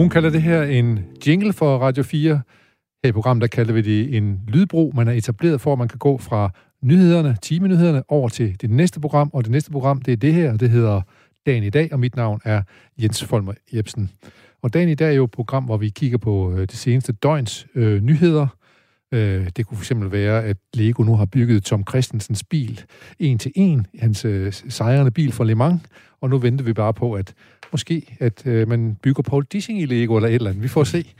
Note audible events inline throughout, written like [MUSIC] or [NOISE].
Nogen kalder det her en jingle for Radio 4. Her i programmet, der kalder vi det en lydbro, man er etableret for, at man kan gå fra nyhederne, timenyhederne, over til det næste program, og det næste program, det er det her, og det hedder Dagen i dag, og mit navn er Jens Folmer Jebsen. Og Dagen i dag er jo et program, hvor vi kigger på øh, det seneste døgns øh, nyheder. Øh, det kunne fx være, at Lego nu har bygget Tom Christensens bil en til en, hans øh, sejrende bil fra Le Mans, og nu venter vi bare på, at måske at øh, man bygger Paul Dissing i Lego eller et eller andet. Vi får se.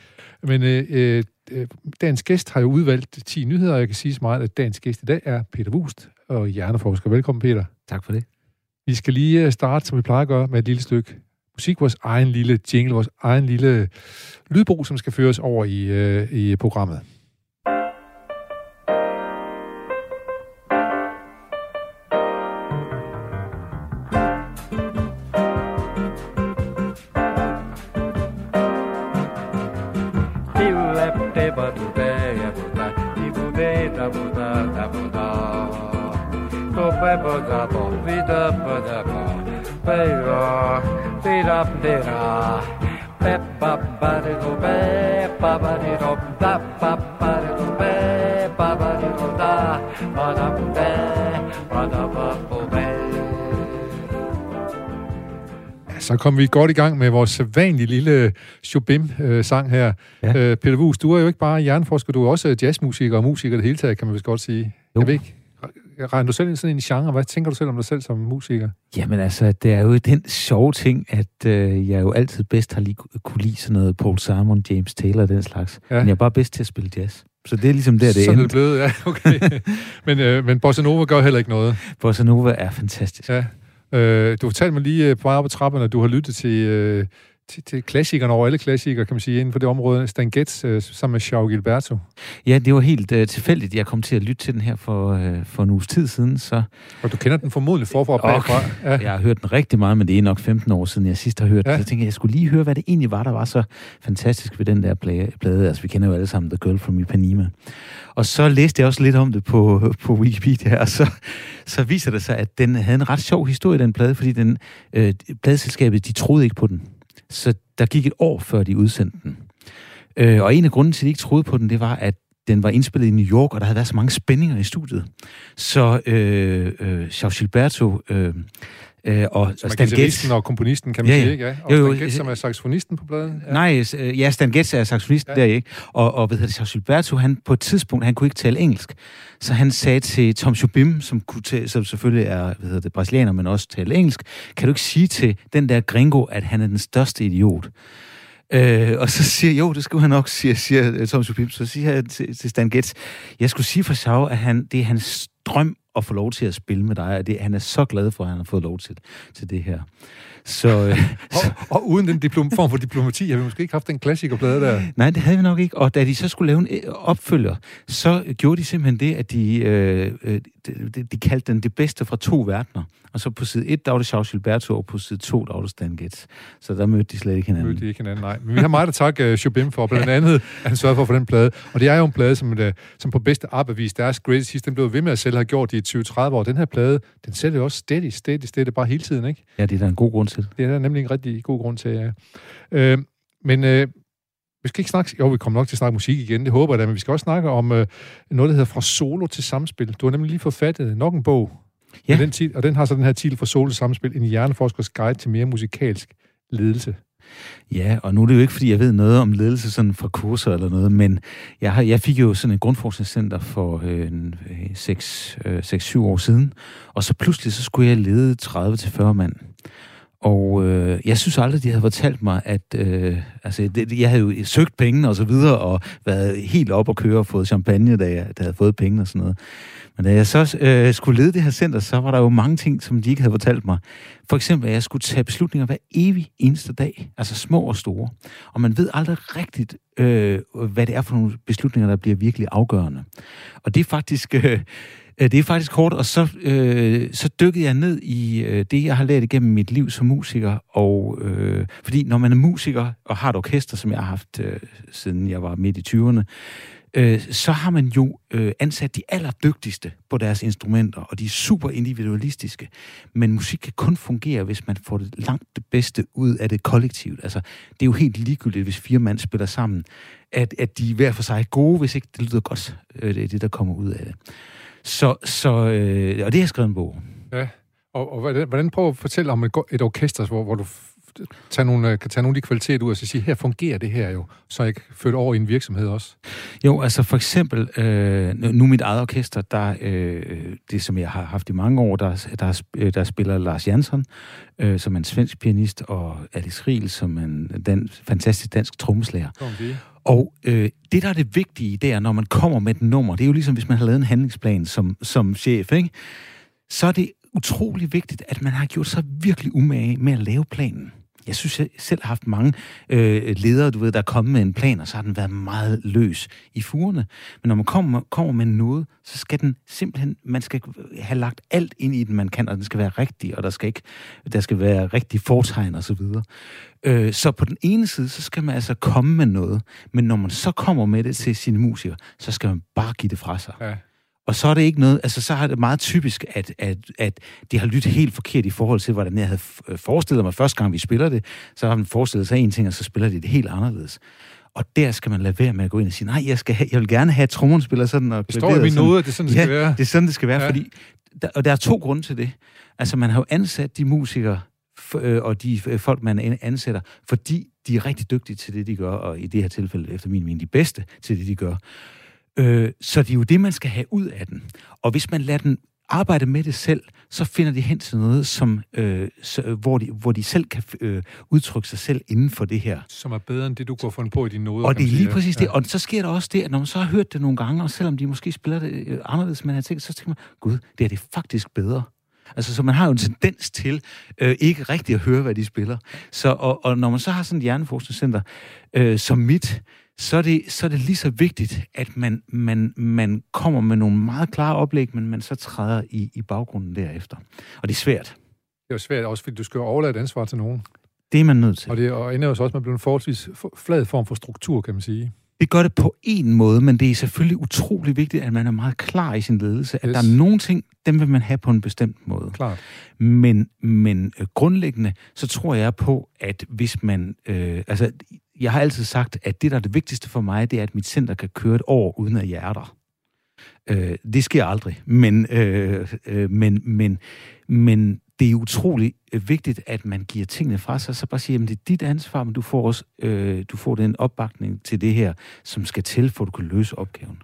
Men øh, øh, dagens gæst har jo udvalgt 10 nyheder, og jeg kan sige så meget, at dagens gæst i dag er Peter Wust og hjerneforsker. Velkommen, Peter. Tak for det. Vi skal lige øh, starte, som vi plejer at gøre, med et lille stykke musik, vores egen lille jingle, vores egen lille lydbro, som skal føres over i, øh, i programmet. Så kom vi godt i gang med vores vanlige lille Chopin-sang her. Ja. Øh, Peter Wus, du er jo ikke bare hjerneforsker, du er også jazzmusiker og musiker det hele taget, kan man vist godt sige. Jo. Jeg ved ikke, regner du selv ind sådan en genre? Hvad tænker du selv om dig selv som musiker? Jamen altså, det er jo den sjove ting, at øh, jeg jo altid bedst har lige kunne lide sådan noget Paul Simon, James Taylor og den slags. Ja. Men jeg er bare bedst til at spille jazz. Så det er ligesom der, det er Sådan er det blevet, ja, okay. [LAUGHS] men, øh, men Bossa Nova gør heller ikke noget. Bossa Nova er fantastisk. Ja. Øh, du fortalte mig lige øh, på op ad trapperne, at du har lyttet til, øh, til, til klassikerne over alle klassikere, kan man sige, inden for det område. Stan Getz øh, sammen med Joao Gilberto. Ja, det var helt øh, tilfældigt. Jeg kom til at lytte til den her for, øh, for en uges tid siden. Så... Og du kender den formodentlig forfra og bagfra. Ja. Jeg har hørt den rigtig meget, men det er nok 15 år siden, jeg sidst har hørt ja. den. Så jeg tænkte, jeg skulle lige høre, hvad det egentlig var, der var så fantastisk ved den der plade. Altså, vi kender jo alle sammen The Girl from Ipanema. Og så læste jeg også lidt om det på, [LAUGHS] på Wikipedia, og så, så viser det sig, at den havde en ret sjov historie, den plade, fordi den, øh, pladeselskabet, de troede ikke på den. Så der gik et år, før de udsendte den. Øh, og en af grunden til, at de ikke troede på den, det var, at den var indspillet i New York, og der havde været så mange spændinger i studiet. Så øh, øh, Charles Gilberto øh, Øh, og, og Stan Getz... og komponisten, kan man ja, sige, ikke? Ja? Og jo, jo, Stan Getz, som er saxofonisten på pladen. Ja. Nej, ja, Stan Getz er saxofonisten ja. der, ikke? Og, og hvad hedder det, Charles Gilberto, han på et tidspunkt, han kunne ikke tale engelsk. Så han sagde til Tom Jobim, som, kunne tale, som selvfølgelig er hvad hedder det, brasilianer, men også taler engelsk, kan du ikke sige til den der gringo, at han er den største idiot? Øh, og så siger jo, det skulle han nok, siger, siger øh, Tom Jobim. Så siger jeg til, til Stan Getz, jeg skulle sige for Shaw, at han, det er hans drøm at få lov til at spille med dig, og det, han er så glad for, at han har fået lov til, til det her. Så, øh, [LAUGHS] og, og uden den diplom, form for diplomati, har vi måske ikke haft den klassikerplade der. Nej, det havde vi nok ikke. Og da de så skulle lave en øh, opfølger, så gjorde de simpelthen det, at de, øh, øh de, de kaldte den det bedste fra to verdener. Og så på side 1, der var det Charles Gilberto, og på side 2, der var det Stan Getz. Så der mødte de slet ikke hinanden. Mødte de ikke hinanden, nej. Men vi har meget at takke uh, Jobim for, blandt andet, at han sørgede for for den plade. Og det er jo en plade, som, uh, som på bedste arbejdsvis, deres greatest hits, den blev ved med at selv have gjort i 20-30 år. Den her plade, den sælger jo også steady, steady, steady, bare hele tiden, ikke? Ja, det er der en god grund til. Det er der nemlig en rigtig god grund til, ja. Øh, men øh, vi skal ikke snakke... Jo, vi kommer nok til at snakke musik igen, det håber jeg da, men vi skal også snakke om øh, noget, der hedder Fra Solo til Samspil. Du har nemlig lige forfattet nok en bog, ja. den tit, og den har så den her titel Fra Solo til Samspil, en hjerneforskers guide til mere musikalsk ledelse. Ja, og nu er det jo ikke, fordi jeg ved noget om ledelse sådan fra kurser eller noget, men jeg, har, jeg fik jo sådan en grundforskningscenter for øh, 6-7 øh, år siden, og så pludselig så skulle jeg lede 30-40 mand. Og øh, jeg synes aldrig, de havde fortalt mig, at øh, altså, det, jeg havde jo søgt penge og så videre, og været helt op og køre og fået champagne, da jeg, da jeg havde fået penge og sådan noget. Men da jeg så øh, skulle lede det her center, så var der jo mange ting, som de ikke havde fortalt mig. For eksempel, at jeg skulle tage beslutninger hver evig eneste dag, altså små og store. Og man ved aldrig rigtigt, øh, hvad det er for nogle beslutninger, der bliver virkelig afgørende. Og det er faktisk... Øh, Øh, det er faktisk kort, og så, øh, så dykkede jeg ned i øh, det, jeg har lært igennem mit liv som musiker. Og, øh, fordi når man er musiker og har et orkester, som jeg har haft øh, siden jeg var midt i 20'erne, øh, så har man jo øh, ansat de allerdygtigste på deres instrumenter, og de er super individualistiske. Men musik kan kun fungere, hvis man får det langt det bedste ud af det kollektivt. Altså, det er jo helt ligegyldigt, hvis fire mand spiller sammen, at, at de hver for sig er gode, hvis ikke det lyder godt, øh, det er det, der kommer ud af det. Så, så øh, og det har jeg skrevet en bog. Ja, og, og hvordan, hvordan prøver at fortælle om et, et orkester, hvor, hvor du tage nogle, kan tage nogle af de kvaliteter ud og så sige, her fungerer det her jo, så jeg kan over i en virksomhed også? Jo, altså for eksempel, øh, nu mit eget orkester, der, øh, det som jeg har haft i mange år, der, der, der spiller Lars Jansson, øh, som er en svensk pianist, og Alice Riel, som er en dan, fantastisk dansk trommeslager. Okay. Og øh, det, der er det vigtige, det er, når man kommer med et nummer, det er jo ligesom, hvis man har lavet en handlingsplan som, som chef, ikke? så er det utrolig vigtigt, at man har gjort sig virkelig umage med at lave planen. Jeg synes, jeg selv har haft mange øh, ledere, du ved, der er kommet med en plan, og så har den været meget løs i fugerne. Men når man kommer, kommer med noget, så skal den simpelthen, man skal have lagt alt ind i den, man kan, og den skal være rigtig, og der skal, ikke, der skal være rigtig fortegn og så videre. Øh, så på den ene side, så skal man altså komme med noget, men når man så kommer med det til sine musikere, så skal man bare give det fra sig. Ja. Og så er det ikke noget, altså så har det meget typisk, at, at, at de har lyttet helt forkert i forhold til, hvordan jeg havde forestillet mig første gang, vi spiller det. Så har man forestillet sig en ting, og så spiller de det helt anderledes. Og der skal man lade være med at gå ind og sige, nej, jeg, skal have, jeg vil gerne have, at trommeren spiller sådan. Og det står i min node, det er sådan, det skal ja, være. det er sådan, det skal være, ja. fordi... Der, og der er to grunde til det. Altså, man har jo ansat de musikere, øh, og de øh, folk, man ansætter, fordi de er rigtig dygtige til det, de gør, og i det her tilfælde, efter min mening, de bedste til det, de gør. Øh, så det er jo det, man skal have ud af den. Og hvis man lader den arbejde med det selv, så finder de hen til noget, som, øh, så, hvor, de, hvor de selv kan øh, udtrykke sig selv inden for det her. Som er bedre end det, du går fundet på i dine noder. Og det er lige sige. præcis ja. det. Og så sker der også det, at når man så har hørt det nogle gange, og selvom de måske spiller det øh, anderledes, man har tænkt, så tænker man, gud, det er det faktisk bedre. Altså, så man har jo en tendens til øh, ikke rigtig at høre, hvad de spiller. Så, og, og når man så har sådan et hjerneforskningscenter øh, som mit, så er det, så er det lige så vigtigt, at man, man, man kommer med nogle meget klare oplæg, men man så træder i, i baggrunden derefter. Og det er svært. Det er jo svært, også fordi du skal jo overlade et ansvar til nogen. Det er man nødt til. Og det og ender jo også med at blive en forholdsvis flad form for struktur, kan man sige. Det gør det på en måde, men det er selvfølgelig utrolig vigtigt, at man er meget klar i sin ledelse. Yes. At der er nogle ting, dem vil man have på en bestemt måde. Klart. Men, men øh, grundlæggende, så tror jeg på, at hvis man... Øh, altså, jeg har altid sagt, at det, der er det vigtigste for mig, det er, at mit center kan køre et år uden at hjerter. Øh, det sker aldrig, men, øh, øh, men, men, men det er utrolig øh, vigtigt, at man giver tingene fra sig, så bare siger, at det er dit ansvar, men du får også øh, du får den opbakning til det her, som skal til, for at du kan løse opgaven.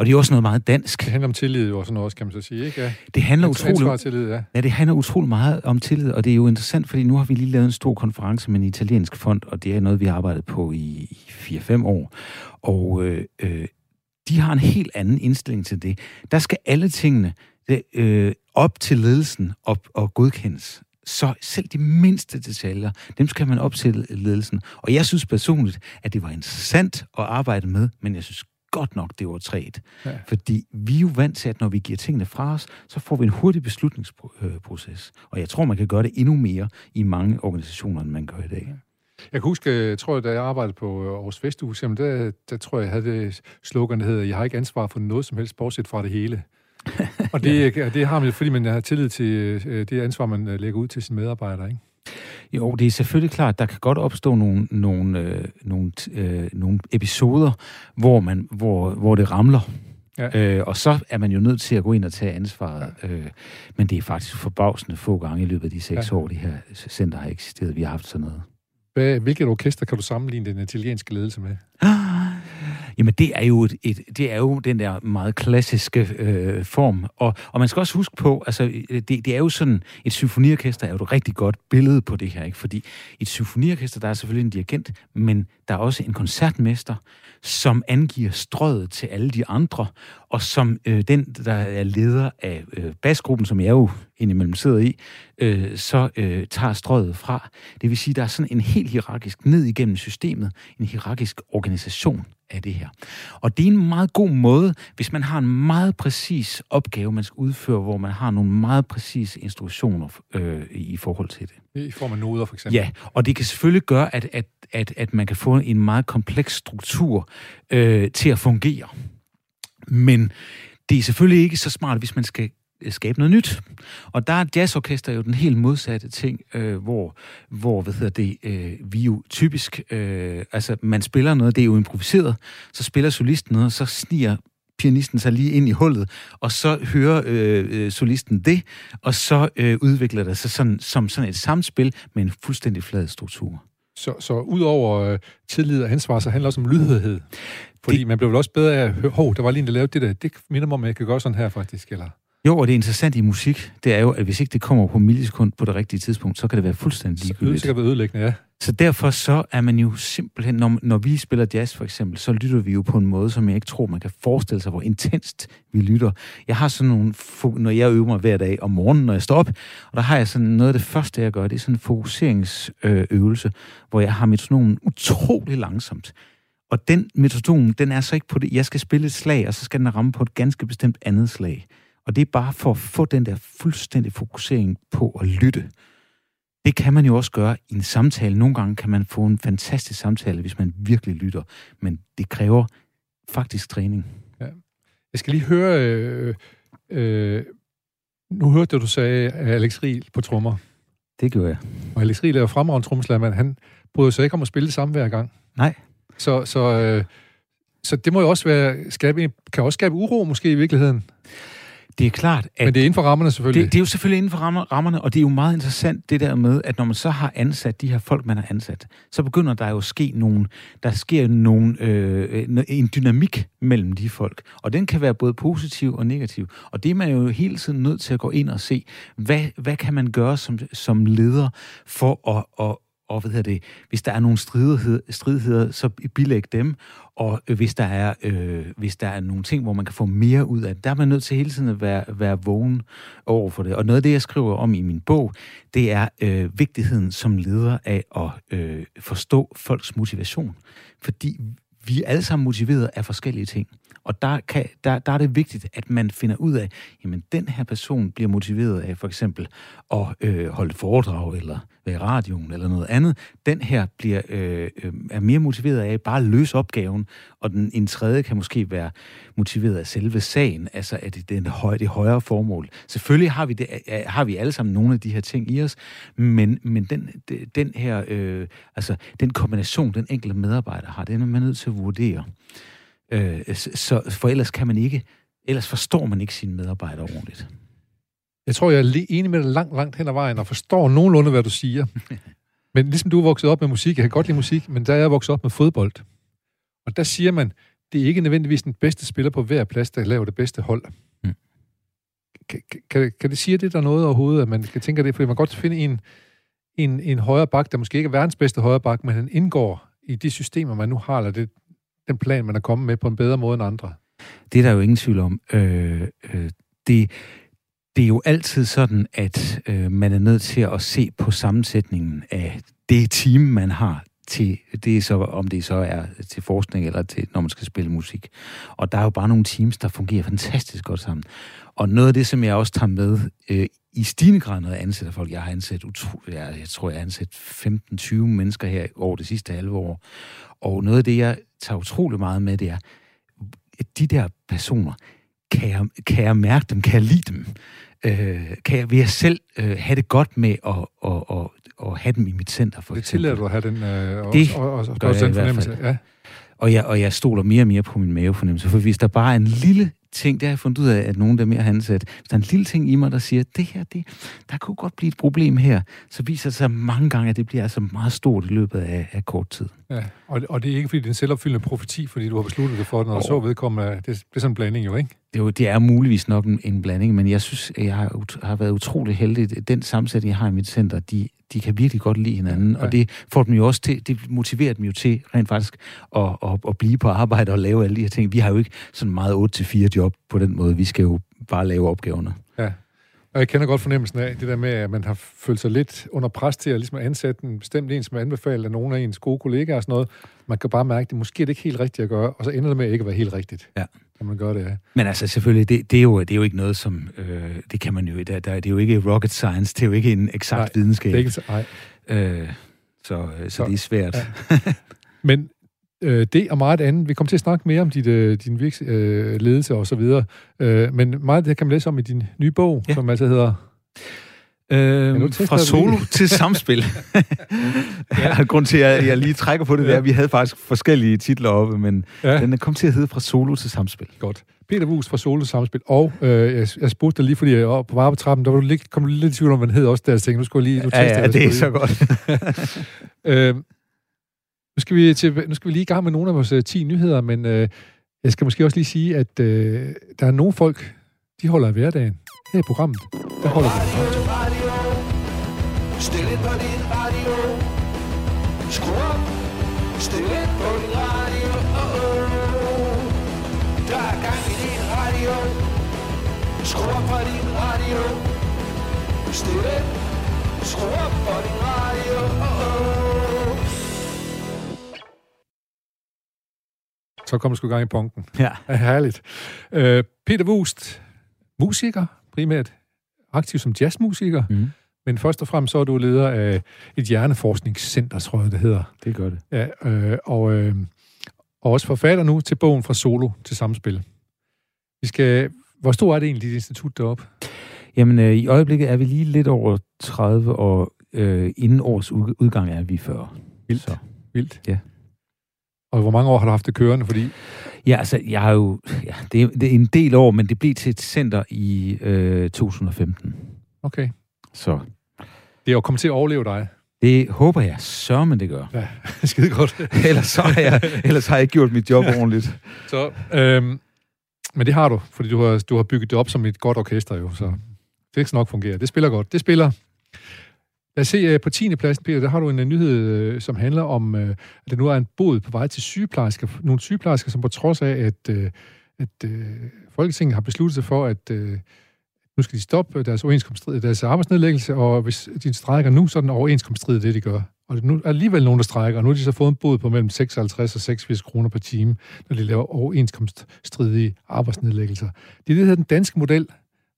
Og det er også noget meget dansk. Det handler om tillid og sådan noget, kan man så sige, ikke? Ja. Det handler utrolig, tillid, ja. ja. det handler utrolig meget om tillid, og det er jo interessant, fordi nu har vi lige lavet en stor konference med en italiensk fond, og det er noget, vi har arbejdet på i 4-5 år. Og øh, øh, de har en helt anden indstilling til det. Der skal alle tingene det, øh, op til ledelsen og, og godkendes. Så selv de mindste detaljer, dem skal man op til ledelsen. Og jeg synes personligt, at det var interessant at arbejde med, men jeg synes godt nok, det var træet. Ja. Fordi vi er jo vant til, at når vi giver tingene fra os, så får vi en hurtig beslutningsproces. Og jeg tror, man kan gøre det endnu mere i mange organisationer, end man gør i dag. Jeg kan huske, jeg tror, da jeg arbejdede på øh, Aarhus Vesthus, jamen der, der tror jeg, jeg havde det slogan, der hedder, jeg har ikke ansvar for noget som helst, bortset fra det hele. [LAUGHS] og det, det har man fordi man har tillid til øh, det ansvar, man øh, lægger ud til sine medarbejdere, ikke? Jo, det er selvfølgelig klart, der kan godt opstå nogle, nogle, øh, nogle, øh, nogle episoder, hvor, man, hvor, hvor det ramler. Ja. Øh, og så er man jo nødt til at gå ind og tage ansvaret. Ja. Øh, men det er faktisk forbavsende få gange i løbet af de seks ja. år, det her center har eksisteret. Vi har haft sådan noget. Hvad, hvilket orkester kan du sammenligne den italienske ledelse med? [GASPS] Jamen, det er jo, et, et, det er jo den der meget klassiske øh, form. Og, og man skal også huske på, altså, det, det er jo sådan, et symfoniorkester er jo et rigtig godt billede på det her, ikke? Fordi et symfoniorkester, der er selvfølgelig en dirigent, men der er også en koncertmester, som angiver strøget til alle de andre, og som øh, den, der er leder af øh, basgruppen, som jeg jo indimellem sidder i, øh, så øh, tager strøget fra. Det vil sige, der er sådan en helt hierarkisk ned igennem systemet, en hierarkisk organisation af det her. Og det er en meget god måde, hvis man har en meget præcis opgave, man skal udføre, hvor man har nogle meget præcise instruktioner øh, i forhold til det. I form af noder, for eksempel? Ja, og det kan selvfølgelig gøre, at, at, at, at man kan få en meget kompleks struktur øh, til at fungere. Men det er selvfølgelig ikke så smart, hvis man skal skabe noget nyt. Og der er jazzorkester jo den helt modsatte ting, øh, hvor, hvor hvad hedder det, øh, vi jo typisk, øh, altså man spiller noget, det er jo improviseret, så spiller solisten noget, og så sniger pianisten sig lige ind i hullet, og så hører øh, øh, solisten det, og så øh, udvikler det sig sådan, som sådan et samspil med en fuldstændig flad struktur. Så, så ud over øh, tillid og ansvar, så handler det også om lydhørhed? Fordi det, man blev vel også bedre af at høre, hov, der var lige en, der lavede det der, det minder mig om, at jeg kan gøre sådan her faktisk, eller? Jo, og det interessante i musik, det er jo, at hvis ikke det kommer på millisekund på det rigtige tidspunkt, så kan det være fuldstændig ligegyldigt. Så kan det være ødelæggende, ja. Så derfor så er man jo simpelthen, når, når vi spiller jazz for eksempel, så lytter vi jo på en måde, som jeg ikke tror, man kan forestille sig, hvor intenst vi lytter. Jeg har sådan nogle, når jeg øver mig hver dag om morgenen, når jeg står op, og der har jeg sådan noget af det første, jeg gør, det er sådan en fokuseringsøvelse, hvor jeg har metronomen utrolig langsomt. Og den metronom, den er så ikke på det, jeg skal spille et slag, og så skal den ramme på et ganske bestemt andet slag. Og det er bare for at få den der fuldstændig fokusering på at lytte. Det kan man jo også gøre i en samtale. Nogle gange kan man få en fantastisk samtale, hvis man virkelig lytter. Men det kræver faktisk træning. Ja. Jeg skal lige høre... Øh, øh, nu hørte du, du sagde Alex Riel på trommer. Det gjorde jeg. Og Alex Riel er jo fremragende trommeslager, men han bryder sig ikke om at spille det samme hver gang. Nej. Så, så, øh, så det må jo også være, skabe, kan også skabe uro måske i virkeligheden. Det er klart, at... Men det er inden for rammerne selvfølgelig. Det, det er jo selvfølgelig inden for rammerne, og det er jo meget interessant det der med, at når man så har ansat de her folk, man har ansat, så begynder der jo at ske nogle, der sker nogle, øh, en dynamik mellem de folk. Og den kan være både positiv og negativ. Og det er man jo hele tiden nødt til at gå ind og se, hvad, hvad kan man gøre som, som leder for at, at og hvad det, hvis der er nogle stridigheder, stridigheder så bilæg dem, og øh, hvis der, er, øh, hvis der er nogle ting, hvor man kan få mere ud af det, der er man nødt til hele tiden at være, være vågen over for det. Og noget af det, jeg skriver om i min bog, det er øh, vigtigheden som leder af at øh, forstå folks motivation. Fordi vi er alle sammen motiveret af forskellige ting. Og der, kan, der, der er det vigtigt, at man finder ud af, jamen den her person bliver motiveret af for eksempel at øh, holde foredrag, eller være i radioen, eller noget andet. Den her bliver, øh, øh, er mere motiveret af bare at løse opgaven, og den, en tredje kan måske være motiveret af selve sagen, altså at det, den høj, det højere formål. Selvfølgelig har vi, det, har vi alle sammen nogle af de her ting i os, men, men den, den her, øh, altså den kombination, den enkelte medarbejder har, den er man nødt til at vurdere. Øh, så, for ellers kan man ikke, ellers forstår man ikke sine medarbejdere ordentligt. Jeg tror, jeg er lige enig med dig langt, langt hen ad vejen, og forstår nogenlunde, hvad du siger. [LAUGHS] men ligesom du er vokset op med musik, jeg kan godt lide musik, men der er jeg vokset op med fodbold. Og der siger man, det er ikke nødvendigvis den bedste spiller på hver plads, der laver det bedste hold. Mm. Kan, kan, kan det sige det der noget overhovedet, at man kan tænke det? Fordi man kan godt finde en, en, en højre bak, der måske ikke er verdens bedste højre bak, men han indgår i de systemer, man nu har, eller det, den plan, man er kommet med på en bedre måde end andre. Det er der jo ingen tvivl om. Øh, øh, det, det er jo altid sådan, at øh, man er nødt til at se på sammensætningen af det team, man har til, det er så, om det så er til forskning eller til, når man skal spille musik. Og der er jo bare nogle teams, der fungerer fantastisk godt sammen. Og noget af det, som jeg også tager med øh, i stigende grad, når jeg ansætter folk, jeg har ansat, utro, jeg, jeg tror, jeg har ansat 15-20 mennesker her over det sidste halve år. Og noget af det, jeg tager utrolig meget med, det er, de der personer, kan jeg, kan jeg mærke dem, kan jeg lide dem? Øh, kan jeg, vil jeg selv øh, have det godt med at, at, at, at have dem i mit center, for det tillader du at have den, øh, det og, og, og, gør jeg den fornemmelse? Ja. Og jeg, og jeg stoler mere og mere på min mavefornemmelse, for hvis der bare er en lille ting, det har jeg fundet ud af, at nogen der mere ansat. Hvis der er en lille ting i mig, der siger, det her, det, der kunne godt blive et problem her, så viser det sig mange gange, at det bliver altså meget stort i løbet af, af kort tid. Ja, og, og det er ikke, fordi det er en selvopfyldende profeti, fordi du har besluttet det for, når du så vedkommende, det, det er sådan en blanding jo, ikke? Det er, jo, det er muligvis nok en, en blanding, men jeg synes, jeg har, har været utrolig heldig. Den sammensætning, jeg har i mit center, de, de kan virkelig godt lide hinanden, ja. og det får dem jo også til, det motiverer dem jo til rent faktisk at, at, at blive på arbejde og lave alle de her ting. Vi har jo ikke sådan meget 8-4 job på den måde. Vi skal jo bare lave opgaverne. Ja. Og jeg kender godt fornemmelsen af det der med, at man har følt sig lidt under pres til at ligesom ansætte en bestemt en, som er anbefalet af nogle af ens gode kollegaer og sådan noget. Man kan bare mærke, at det måske er det ikke helt rigtigt at gøre, og så ender det med at ikke at være helt rigtigt. Ja. Kan man gøre det, ja. Men altså selvfølgelig, det, det, er, jo, det er jo ikke noget, som... Øh, det kan man jo... Der, der, det er jo ikke rocket science, det er jo ikke en eksakt Nej, videnskab. Det er ikke, nej. Øh, så, så, så det er svært. Ja. Men øh, det og meget andet, vi kommer til at snakke mere om dit, øh, din virks, øh, ledelse og så videre, øh, men meget af det kan man læse om i din nye bog, ja. som altså hedder... Øh, fra solo til samspil. [LAUGHS] [LAUGHS] ja. Grund til, at jeg lige trækker på det ja. der, vi havde faktisk forskellige titler oppe, men ja. den er kommet til at hedde fra solo til samspil. Godt. Peter Wus fra Solo Samspil, og øh, jeg, jeg spurgte dig lige, fordi jeg var på vare på trappen, der var du lidt, kom du lidt i tvivl om, hvad den hed også, der jeg tænkte, nu skulle jeg lige... Nu ja, ja, det er så godt. [LAUGHS] øh, nu, skal vi til, nu skal vi lige i gang med nogle af vores uh, 10 nyheder, men øh, jeg skal måske også lige sige, at øh, der er nogle folk, de holder i hverdagen. Her i programmet, der holder vi. Radio. Stille på din radio. Skru op. Stille på din radio. Oh, oh. Der er gang i din radio. Skru op på din radio. Stille. Skru op på din radio. Oh, oh. Så kommer sgu gang i punken. Ja. ja herligt. Uh, Peter Wust, musiker, primært aktiv som jazzmusiker, mm. Men først og fremmest så er du leder af et hjerneforskningscenter, tror jeg, det hedder. Det gør det. Ja, øh, og, øh, og også forfatter nu til bogen Fra Solo til Samspil. Vi skal, hvor stor er det egentlig, dit institut deroppe? Jamen, øh, i øjeblikket er vi lige lidt over 30, og øh, inden års udgang er vi 40. Vildt. Så. Vildt. Ja. Og hvor mange år har du haft det kørende? Fordi... Ja, altså, jeg har jo... Ja, det, er, det er en del år, men det blev til et center i øh, 2015. Okay. Så... Det er jo kommet til at overleve dig. Det håber jeg så, men det gør. Ja, [LAUGHS] skide godt. [LAUGHS] ellers, så har jeg, ellers har jeg ikke gjort mit job ordentligt. Så, øhm, men det har du, fordi du har, du har bygget det op som et godt orkester jo, så det skal nok fungere. Det spiller godt. Det spiller. Lad os se, øh, på 10. pladsen, Peter, der har du en nyhed, øh, som handler om, øh, at der nu er en båd på vej til sygeplejersker. Nogle sygeplejersker, som på trods af, at, at Folketinget har besluttet sig for, at nu skal de stoppe øh, deres, deres arbejdsnedlæggelse, og hvis de strækker nu, så er den overenskomststridig det, de gør. Og nu er alligevel nogen, der strækker, og nu har de så fået en bod på mellem 56 og 86 kroner per time, når de laver overenskomststridige arbejdsnedlæggelser. Det er det, der hedder den danske model,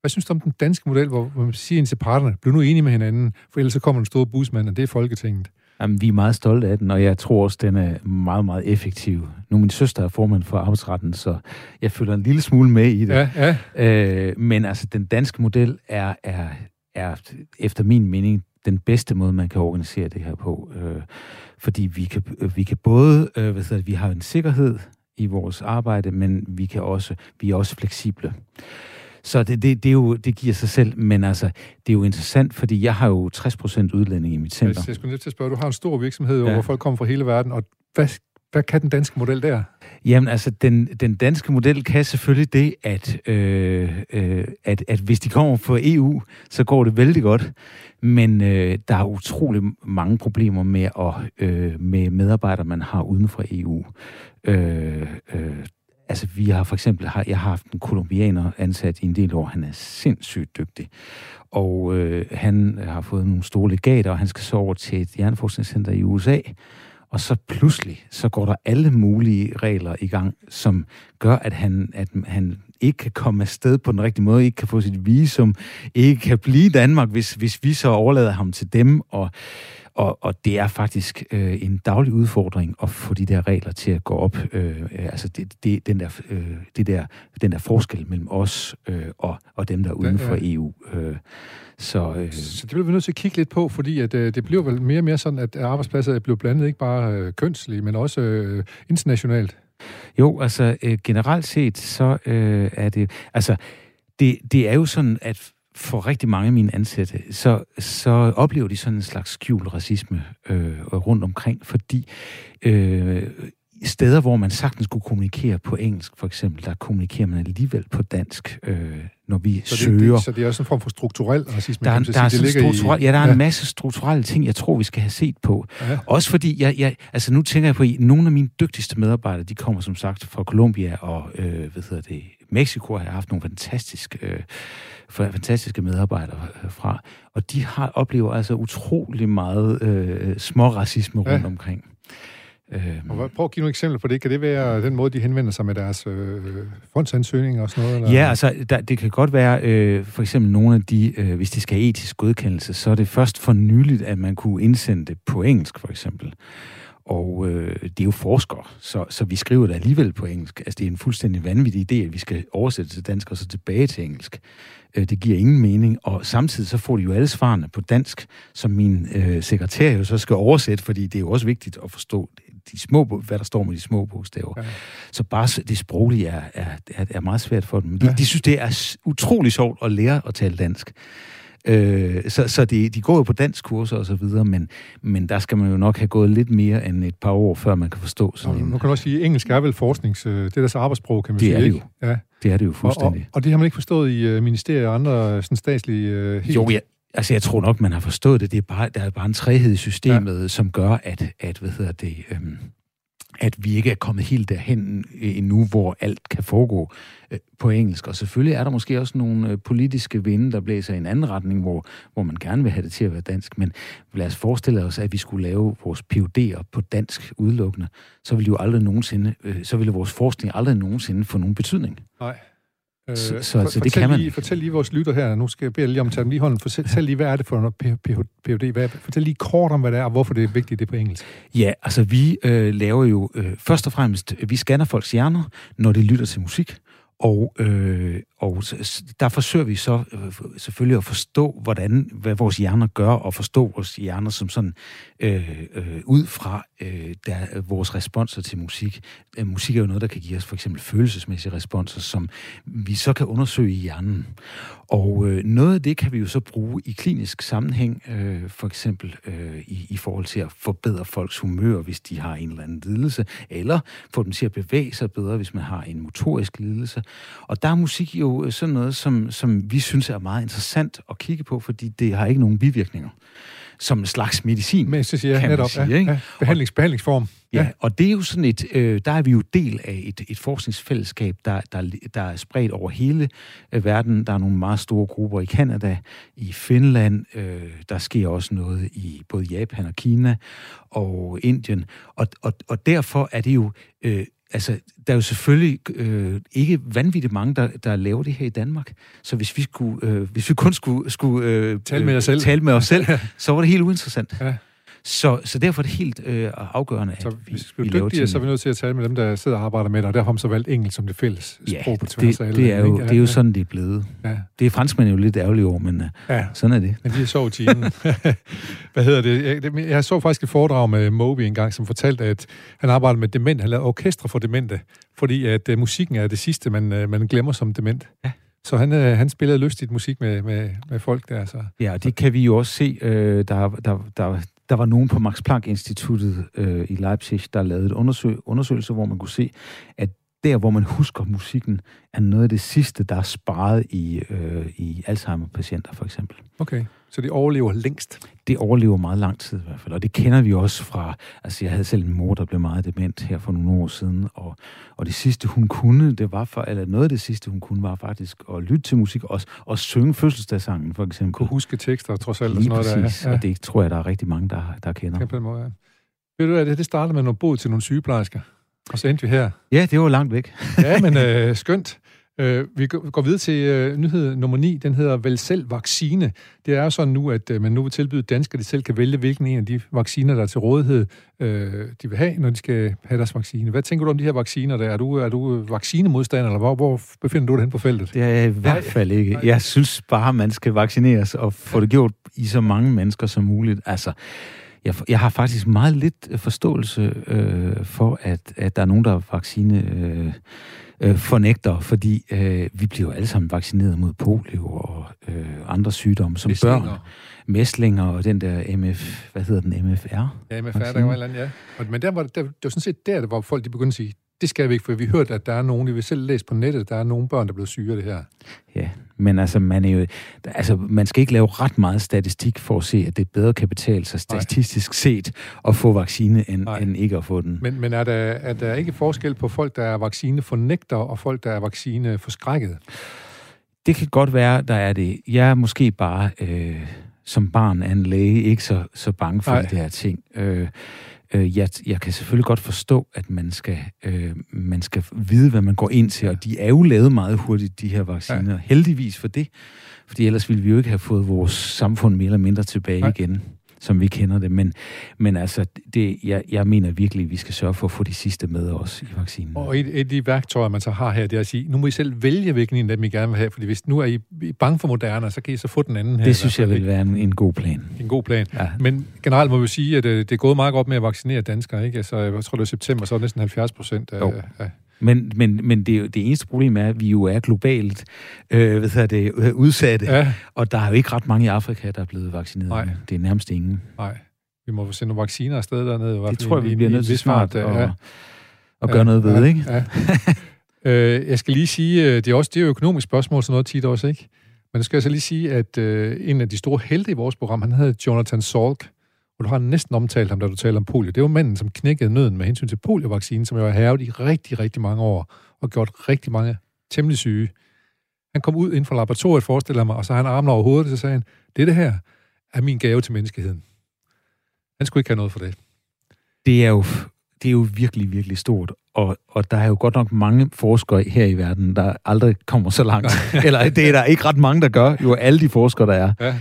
hvad synes du om den danske model, hvor, hvor man siger ind til parterne, bliv nu enige med hinanden, for ellers så kommer den store busmand, og det er Folketinget. Jamen, vi er meget stolte af den, og jeg tror også, den er meget, meget effektiv. Nu min søster er formand for arbejdsretten, så jeg føler en lille smule med i det. Ja, ja. Øh, men altså, den danske model er, er, er efter min mening den bedste måde, man kan organisere det her på. Øh, fordi vi kan, vi kan både, øh, hvad hedder, vi har en sikkerhed i vores arbejde, men vi, kan også, vi er også fleksible. Så det, det, det, er jo, det giver sig selv, men altså, det er jo interessant, fordi jeg har jo 60% udlænding i mit center. Jeg, skulle nødt til at spørge, du har en stor virksomhed, ja. hvor folk kommer fra hele verden, og hvad, hvad kan den danske model der? Jamen altså, den, den danske model kan selvfølgelig det, at, øh, øh, at, at hvis de kommer fra EU, så går det vældig godt. Men øh, der er utrolig mange problemer med, at, øh, med medarbejdere, man har uden for EU. Øh, øh, Altså, vi har for eksempel, har, jeg har haft en kolumbianer ansat i en del år. Han er sindssygt dygtig. Og øh, han har fået nogle store legater, og han skal så over til et hjerneforskningscenter i USA. Og så pludselig, så går der alle mulige regler i gang, som gør, at han, at han ikke kan komme afsted på den rigtige måde, ikke kan få sit visum, ikke kan blive i Danmark, hvis, hvis vi så overlader ham til dem. Og og, og det er faktisk øh, en daglig udfordring at få de der regler til at gå op. Øh, altså det, det, den, der, øh, det der, den der forskel mellem os øh, og, og dem, der er uden for EU. Øh, så, øh, så det bliver vi nødt til at kigge lidt på, fordi at, øh, det bliver vel mere og mere sådan, at arbejdspladser bliver blandet ikke bare øh, kønslige, men også øh, internationalt. Jo, altså øh, generelt set, så øh, er det... Altså, det, det er jo sådan, at for rigtig mange af mine ansatte, så, så oplever de sådan en slags skjult racisme øh, rundt omkring, fordi øh, steder, hvor man sagtens skulle kommunikere på engelsk, for eksempel, der kommunikerer man alligevel på dansk, øh, når vi så det, søger. Det, så det er også en form for strukturel racisme, der, man der sige. er Det ligger strukturel, i, ja, der er en masse strukturelle ting, jeg tror, vi skal have set på. Ja. Også fordi, jeg, jeg, altså nu tænker jeg på, at nogle af mine dygtigste medarbejdere, de kommer som sagt fra Colombia og, øh, hvad hedder det, Mexico har jeg haft nogle fantastiske, øh, fantastiske medarbejdere øh, fra, og de har oplever altså utrolig meget øh, små racisme rundt Ja. omkring. Øh, Og hvad- prøv at give nogle eksempler på det. Kan det være den måde, de henvender sig med deres øh, fondsansøgninger og sådan noget? Eller? Ja, altså, der, det kan godt være, øh, for eksempel nogle af de, øh, hvis de skal have etisk godkendelse, så er det først for nyligt, at man kunne indsende det på engelsk, for eksempel. Og øh, det er jo forskere, så, så vi skriver det alligevel på engelsk. Altså, det er en fuldstændig vanvittig idé, at vi skal oversætte til dansk og så tilbage til engelsk. Øh, det giver ingen mening, og samtidig så får de jo alle svarene på dansk, som min øh, sekretær jo så skal oversætte, fordi det er jo også vigtigt at forstå de små, hvad der står med de små bogstaver. Ja. Så bare det sproglige er, er, er, er meget svært for dem. De, Ja. de synes, det er utrolig sjovt at lære at tale dansk. Øh, så så de, de går jo på dansk kurser og så videre, men, men der skal man jo nok have gået lidt mere end et par år, før man kan forstå sådan Og en... nu kan du også sige, at engelsk er vel forsknings... øh, Det er deres arbejdssprog, kan man Det sige, er det ikke? Ja. Det er det jo Og, og, fuldstændig. og det har man ikke forstået i øh, ministerier og andre øh, sådan statslige... Helt... Jo, jeg, altså jeg tror nok, man har forstået det. det er bare, der er bare en træhed i systemet, ja. som gør, at, at, hvad hedder det, øhm, at vi ikke er kommet helt derhen øh, endnu, hvor alt kan foregå øh, på engelsk. Og selvfølgelig er der måske også nogle øh, politiske vinde, der blæser i en anden retning, hvor, hvor man gerne vil have det til at være dansk. Men lad os forestille os, at vi skulle lave vores PUD'er på dansk udelukkende. Så ville jo aldrig nogensinde, øh, så ville vores forskning aldrig nogensinde få nogen betydning. Nej. Øh, Så- så- for- så det fortæl kan man lige. Fortæl lige vores lytter her, nu skal jeg bede lige om at tage dem lige i hånden. Fortæl, lige, hvad er det for noget PhD? Hvad, fortæl lige kort om, hvad det er, og hvorfor det er vigtigt, det er på engelsk. Ja, altså vi øh, laver jo øh, først og fremmest, vi scanner folks hjerner, når de lytter til musik, og, øh, og der forsøger vi så øh, selvfølgelig at forstå, hvordan, hvad vores hjerner gør, og forstå vores hjerner som sådan, øh, øh, ud fra øh, der, vores responser til musik. Øh, musik er jo noget, der kan give os for eksempel følelsesmæssige responser, som vi så kan undersøge i hjernen. Og øh, noget af det kan vi jo så bruge i klinisk sammenhæng, øh, for eksempel øh, i, i forhold til at forbedre folks humør, hvis de har en eller anden lidelse, eller få dem til at bevæge sig bedre, hvis man har en motorisk lidelse. Og der er musik jo øh, sådan noget, som, som vi synes er meget interessant at kigge på, fordi det har ikke nogen bivirkninger. Som en slags medicin. Men så siger jeg kan man netop, sige, ja, ikke? ja, behandlings, behandlingsform. Ja, og det er jo sådan et, øh, der er vi jo del af et, et forskningsfællesskab, der, der, der er spredt over hele øh, verden. Der er nogle meget store grupper i Kanada, i Finland, øh, der sker også noget i både Japan og Kina og Indien. Og, og, og derfor er det jo, øh, altså, der er jo selvfølgelig øh, ikke vanvittigt mange, der, der laver det her i Danmark. Så hvis vi, skulle, øh, hvis vi kun skulle, skulle øh, Tale med jer selv. tale med os selv, [LAUGHS] så var det helt uinteressant. Ja. Så, så derfor er det helt øh, afgørende, Så at vi, hvis vi vi laver dygtigere, så er vi nødt til at tale med dem, der sidder og arbejder med det, og derfor har man så valgt engelsk som det fælles Ja, sprog på tværs det, af det, er jo, det er jo sådan, det er blevet. Ja, Det er franskmænd jo lidt ærgerlige over, men øh, ja. sådan er det. Men de har sovet i timen. [LAUGHS] Hvad hedder det? Jeg, jeg så faktisk et foredrag med Moby engang, som fortalte, at han arbejder med dement. Han lavede orkestre for demente, fordi at uh, musikken er det sidste, man, uh, man glemmer som dement. Ja. Så han, uh, han spillede lystigt musik med, med, med folk der. Så. Ja, og det kan vi jo også se. Øh, der, der, der, der var nogen på Max Planck-instituttet øh, i Leipzig, der lavede et undersøg, undersøgelse, hvor man kunne se, at der, hvor man husker musikken, er noget af det sidste, der er sparet i, øh, i Alzheimer-patienter, for eksempel. Okay, så de overlever længst. Det overlever meget lang tid i hvert fald, og det kender vi også fra, altså jeg havde selv en mor, der blev meget dement her for nogle år siden, og, og det sidste hun kunne, det var for, eller noget af det sidste hun kunne, var faktisk at lytte til musik, og, og synge fødselsdagssangen for eksempel. Kunne huske tekster, trods alt. og Lige sådan noget præcis, der. Ja, og det tror jeg, der er rigtig mange, der, der kender. ja. på den måde, ja. Ved du hvad, det, det startede med noget bod til nogle sygeplejersker. Og så endte vi her. Ja, det var langt væk. Ja, men [LAUGHS] øh, skønt. Øh, vi går videre til øh, nyhed nummer 9. Den hedder Vel selv vaccine. Det er sådan nu, at øh, man nu vil tilbyde danskere, de selv kan vælge, hvilken en af de vacciner, der er til rådighed, øh, de vil have, når de skal have deres vaccine. Hvad tænker du om de her vacciner der? Er du, er du vaccinemodstander, eller hvor, hvor befinder du dig hen på feltet? Det er jeg i hvert fald ikke. Jeg synes bare, man skal vaccineres og få det gjort i så mange mennesker som muligt. Altså, jeg, jeg har faktisk meget lidt forståelse øh, for, at, at der er nogen, der er vaccine øh, øh, fornægter, fordi øh, vi bliver jo alle sammen vaccineret mod polio og øh, andre sygdomme som Mæslinger. børn. Mæslinger og den der MF, hvad hedder den, MFR? Ja, MFR, der var et eller andet, ja. Men der var, der, det var sådan set der, hvor folk de begyndte at sige, det skal vi ikke, for vi har hørt, at der er nogen, vi vil selv læse på nettet, der er nogle børn, der er blevet syge af det her. Ja, men altså man, er jo, altså, man skal ikke lave ret meget statistik for at se, at det bedre kan betale sig statistisk Nej. set at få vaccine, end, end ikke at få den. Men, men er, der, er der ikke forskel på folk, der er vaccinefornægter, og folk, der er vaccineforskrækket? Det kan godt være, der er det. Jeg er måske bare øh, som barn af en læge ikke så, så bange for Nej. de her ting. Øh, Øh, jeg, jeg kan selvfølgelig godt forstå, at man skal, øh, man skal vide, hvad man går ind til, og de er jo lavet meget hurtigt, de her vacciner. Ja. Heldigvis for det, fordi ellers ville vi jo ikke have fået vores samfund mere eller mindre tilbage Nej. igen som vi kender det. Men, men altså, det, jeg, jeg mener virkelig, at vi skal sørge for at få de sidste med os i vaccinen. Og et, et af de værktøjer, man så har her, det er at sige, nu må I selv vælge, hvilken en af dem I gerne vil have, fordi hvis nu er I bange for Moderna, så kan I så få den anden her. Det synes jeg vil være en, en god plan. En god plan. Ja. Men generelt må vi sige, at det, øh, det er gået meget godt med at vaccinere danskere. Ikke? Altså, jeg tror, det er september, så er det næsten 70 procent af, af men, men, men det, det eneste problem er, at vi jo er globalt øh, hvad det, øh, udsatte, ja. og der er jo ikke ret mange i Afrika, der er blevet vaccineret. Nej. Det er nærmest ingen. Nej. Vi må få sende nogle vacciner afsted dernede. Det tror jeg, vi bliver nødt til smart at, ja. at gøre ja, noget ved, ja, ikke? Ja. [LAUGHS] øh, jeg skal lige sige, øh, det er også det er jo økonomisk spørgsmål, sådan noget tit også, ikke? Men jeg skal altså lige sige, at øh, en af de store helte i vores program, han hedder Jonathan Salk, og du har næsten omtalt ham, da du taler om polio. Det var manden, som knækkede nøden med hensyn til poliovaccinen, som jo har hævet i rigtig, rigtig mange år, og gjort rigtig mange temmelig syge. Han kom ud inden for laboratoriet, forestiller mig, og så har han armen over hovedet, og så sagde han, det, det her er min gave til menneskeheden. Han skulle ikke have noget for det. Det er jo, det er jo virkelig, virkelig stort. Og, og der er jo godt nok mange forskere her i verden, der aldrig kommer så langt. Eller det er der ikke ret mange, der gør. Jo, alle de forskere, der er. Ja.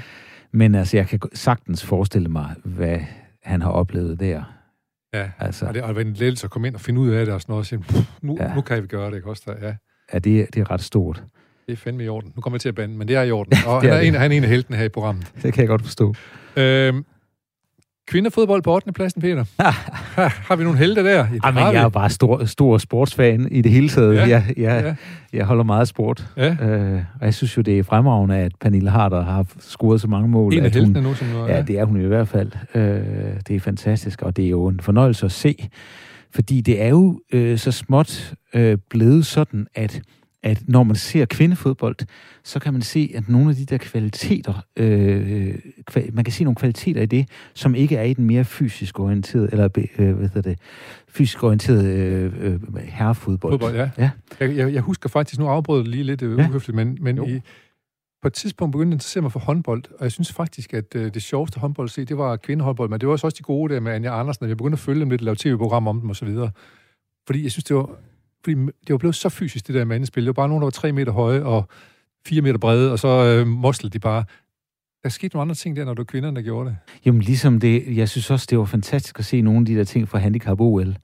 Men altså, jeg kan sagtens forestille mig, hvad han har oplevet der. Ja, altså, og det har været en lettelse at komme ind og finde ud af det og sådan noget. Og sige, nu, ja. nu kan vi gøre det, ikke også? Der, ja, ja det, det er ret stort. Det er fandme i orden. Nu kommer jeg til at bande, men det er i orden. [LAUGHS] Og han er, er en, han er en af heltene her i programmet. Det kan jeg godt forstå. Øhm, Kvindefodbold på 8. pladsen, Peter. [LAUGHS] ha, har vi nogle helte der? Ja, men jeg er jo bare stor, stor sportsfan i det hele taget. Ja, jeg, jeg, ja. jeg holder meget af sport. Ja. Øh, og jeg synes jo, det er fremragende, at Pernille Harder har scoret så mange mål. En af heltene nu, som nu ja, ja, det er hun i hvert fald. Øh, det er fantastisk, og det er jo en fornøjelse at se. Fordi det er jo øh, så småt øh, blevet sådan, at at når man ser kvindefodbold, så kan man se, at nogle af de der kvaliteter, øh, kval, man kan se nogle kvaliteter i det, som ikke er i den mere fysisk orienterede, eller øh, hvad hedder det, fysisk orienterede øh, øh, herrefodbold. Fodbold, ja. ja. Jeg, jeg, jeg husker faktisk, nu afbrød det lige lidt øh, ja. uhøfligt, men, men i, på et tidspunkt begyndte jeg at interessere mig for håndbold, og jeg synes faktisk, at øh, det sjoveste håndbold at se, det var kvindehåndbold, men det var også de gode der med Anja Andersen, og jeg begyndte at følge dem lidt, lave tv-program om dem og så videre. Fordi jeg synes, det var fordi det var blevet så fysisk, det der mandespil. Det var bare nogen, der var tre meter høje og fire meter brede, og så øh, moslede de bare. Der skete nogle andre ting der, når du kvinderne, der gjorde det. Jamen ligesom det, jeg synes også, det var fantastisk at se nogle af de der ting fra Handicap OL.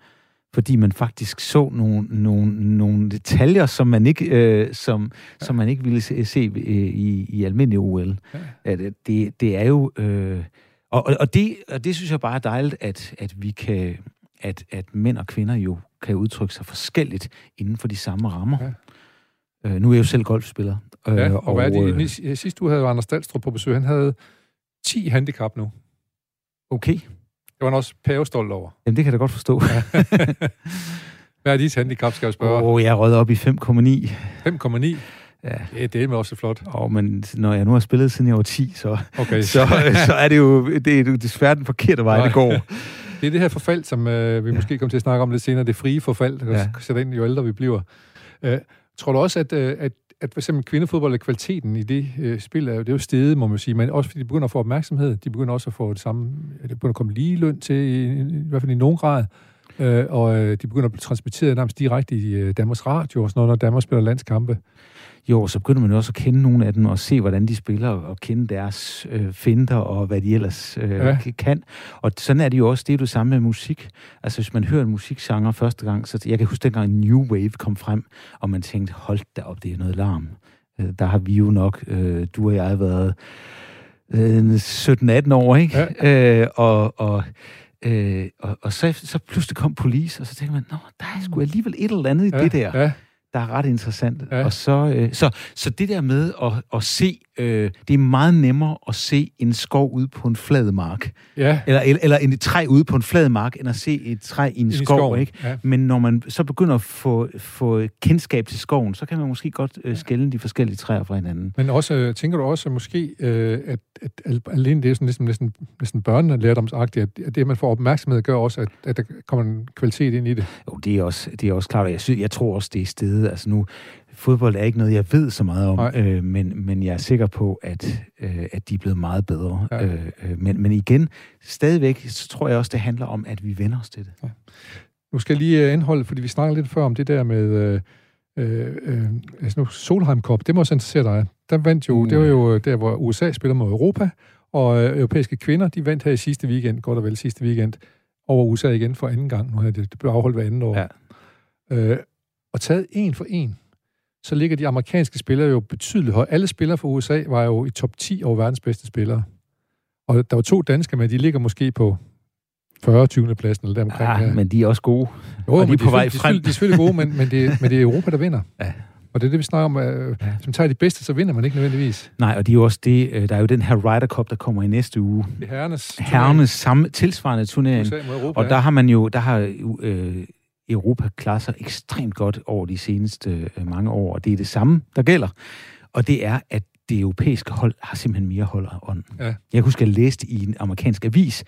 Fordi man faktisk så nogle, nogle, nogle detaljer, som man ikke, øh, som, ja. som man ikke ville se, se øh, i, i almindelig OL. Ja. At, det, det er jo... Øh, og, og, det, og det synes jeg bare er dejligt, at, at vi kan, at, at mænd og kvinder jo kan udtrykke sig forskelligt inden for de samme rammer. Ja. Øh, nu er jeg jo selv golfspiller. Øh, ja, og, og hvad er det? Øh, sidste uge havde Anders Dahlstrup på besøg. Han havde 10 handicap nu. Okay. Det var han også pavestolt over. Jamen, det kan jeg da godt forstå. [LAUGHS] hvad er dit handicap, skal jeg spørge? Åh, oh, jeg er op i 5,9. 5,9? Ja. Det, det er også flot. Oh, men når jeg nu har spillet siden jeg var 10, så, okay. så, så er det jo det er desværre den forkerte vej, det går. [LAUGHS] Det er det her forfald, som øh, vi ja. måske kommer til at snakke om lidt senere, det frie forfald, der ja. sætter ind, jo ældre vi bliver. Øh, tror du også, at, øh, at, at for eksempel kvindefodbold er kvaliteten i det øh, spil, er, det er jo steget, må man sige, men også fordi de begynder at få opmærksomhed, de begynder også at få det samme, det begynder at komme lige løn til, i, i hvert fald i nogen grad, øh, og øh, de begynder at blive transmitteret nærmest direkte i øh, Danmarks Radio og sådan noget, når Danmark spiller landskampe. Jo, så begynder man jo også at kende nogle af dem og se, hvordan de spiller og kende deres øh, finder og hvad de ellers øh, ja. kan. Og sådan er det jo også, det er det samme med musik. Altså hvis man hører en musikgenre første gang, så jeg kan huske dengang New Wave kom frem, og man tænkte, hold da op, det er noget larm. Øh, der har vi jo nok, øh, du og jeg, været øh, 17-18 år, ikke? Ja. Øh, og, og, øh, og, og så, så pludselig kom politi, og så tænkte man, nå, der er sgu alligevel et eller andet i ja, det der. Ja. Der er ret interessant. Ja. Og så, øh, så, så det der med at, at se, øh, det er meget nemmere at se en skov ude på en flad mark, Ja. eller, eller, eller en træ ude på en flad mark, end at se et træ i en I skov, skoven, ikke? ja. Men når man så begynder at få, få kendskab til skoven, så kan man måske godt øh, skælne de forskellige træer fra hinanden. Men også, øh, tænker du også måske, øh, at, at al- alene det er sådan næsten, næsten, næsten børnelærdomsagtigt, at, at det, at man får opmærksomhed, gør også, at, at der kommer en kvalitet ind i det. Jo, det er også, det er også klart, og jeg, synes, jeg tror også, det er stedet. Altså nu, fodbold er ikke noget, jeg ved så meget om, Nej. øh, men, men jeg er sikker på, at, øh, at de er blevet meget bedre. Ja. Øh, øh, men, men igen, stadigvæk, så tror jeg også, det handler om, at vi vender os til det. Nu skal jeg lige øh, indholde, fordi vi snakker lidt før om det der med øh, øh, øh, altså nu, Solheim Cup. Det må også interessere dig. Der vandt jo, Uh. det var jo øh, der, hvor USA spiller mod Europa, og øh, europæiske kvinder, de vandt her i sidste weekend, godt og vel sidste weekend, over USA igen for anden gang. Nu her, det, det blev afholdt hver anden år. Ja. Øh, og taget en for en, så ligger de amerikanske spillere jo betydeligt højt. Alle spillere fra USA var jo i top 10 over verdens bedste spillere. Og der var to danskere med, de ligger måske på 40. 20. pladsen, eller deromkring. Ah, her. men de er også gode. Jo, Og de men er på vej de, frem. selvfølgelig- De er selvfølgelig gode, men, men, det, men det er Europa, der vinder. Ja. Og det er det, vi snakker om. Øh, Ja. Hvis man tager de bedste, så vinder man ikke nødvendigvis. Nej, og det er jo også det, øh, der er jo den her Ryder Cup, der kommer i næste uge. Det er herrenes, Herrenes samme, tilsvarende turnering. USA Europa. Og der har man jo, der har øh, Europa klaret sig ekstremt godt over de seneste øh, mange år, og det er det samme, der gælder. Og det er, at det europæiske hold har simpelthen mere hold og ånd. Ja. Jeg kan huske, at jeg læste i en amerikansk avis,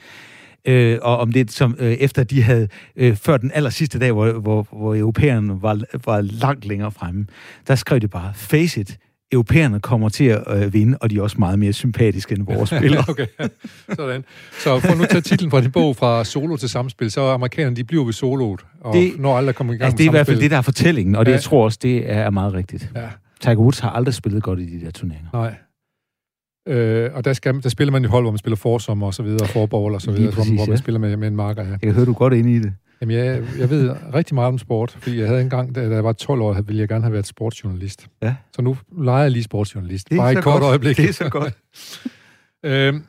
øh, og om det som øh, efter de havde, øh, før den aller sidste dag, hvor, hvor, hvor europæerne var, var langt længere fremme, der skrev de bare, face it, europæerne kommer til at øh, vinde, og de er også meget mere sympatiske end vores [LAUGHS] spillere. okay, sådan. Så for nu at tage titlen fra din bog fra solo til samspil, så er amerikanerne, de bliver ved soloet, og det, når aldrig kommer i gang altså, det er i hvert fald det, der er fortællingen, og det, Ja. jeg tror også, det er meget rigtigt. Ja, Tiger Woods har aldrig spillet godt i de der turneringer. nej. Øh, og der, skal, der spiller man jo hold, hvor man spiller forsommer og så videre, forball og så videre, hvor, man- præcis, hvor man ja. spiller med, med en marker, ja. Jeg kan høre, du godt inde i det. Jamen, jeg, jeg ved rigtig meget om sport, fordi jeg havde engang, da jeg var 12 år, ville jeg gerne have været sportsjournalist. Ja. Så nu leger jeg lige sportsjournalist. Det er Bare et kort godt. øjeblik. Det er så godt. [LAUGHS] øhm,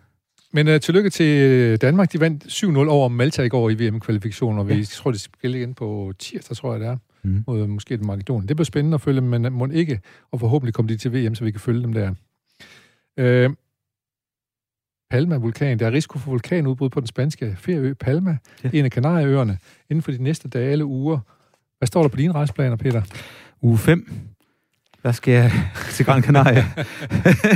men uh, tillykke til Danmark. De vandt 7-0 over Malta i går i VM-kvalifikationen, og vi Ja. tror, det spiller igen på tirsdag, tror jeg det er, Mm. mod måske et Makedonien. Det bliver spændende at følge, men må ikke, og forhåbentlig kommer de til VM, så vi kan følge dem der. Øh, Palma-vulkan. Der er risiko for vulkanudbrud på den spanske ferieø Palma, Ja. en af Kanarieøerne, inden for de næste dage eller uger. Hvad står der på dine rejseplaner, Peter? Uge 5, der skal jeg [LAUGHS] til Gran Canaria.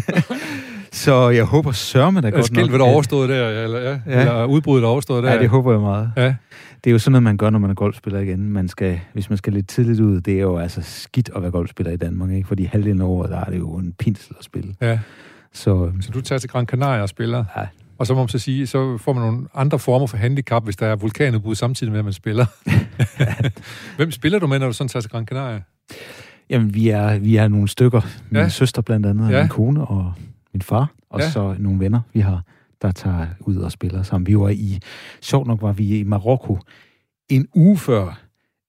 [LAUGHS] så jeg håber sørme, der Er godt skiltet nok. der overstået der, eller, ja, Ja. eller udbruddet overstået der? Ja, det håber jeg meget. Ja. Det er jo sådan noget, man gør, når man er golfspiller igen. Man skal, hvis man skal lidt tidligt ud, det er jo altså skidt at være golfspiller i Danmark, ikke? Fordi halvdelen af året, der er det jo en pinsel at spille. ja. Så øhm, Så du tager til Gran Canaria og spiller? Ja. Og så må man så sige, så får man nogle andre former for handicap, hvis der er vulkanudbrud samtidig med, at man spiller. [LAUGHS] Hvem spiller du med, når du sådan tager til Gran Canaria? jamen, vi er, vi er nogle stykker. Min Ja. søster blandt andet, Ja. min kone og min far. Og Ja. så nogle venner, vi har, der tager ud og spiller sammen. Vi var i, sjovt nok var vi i Marokko en uge før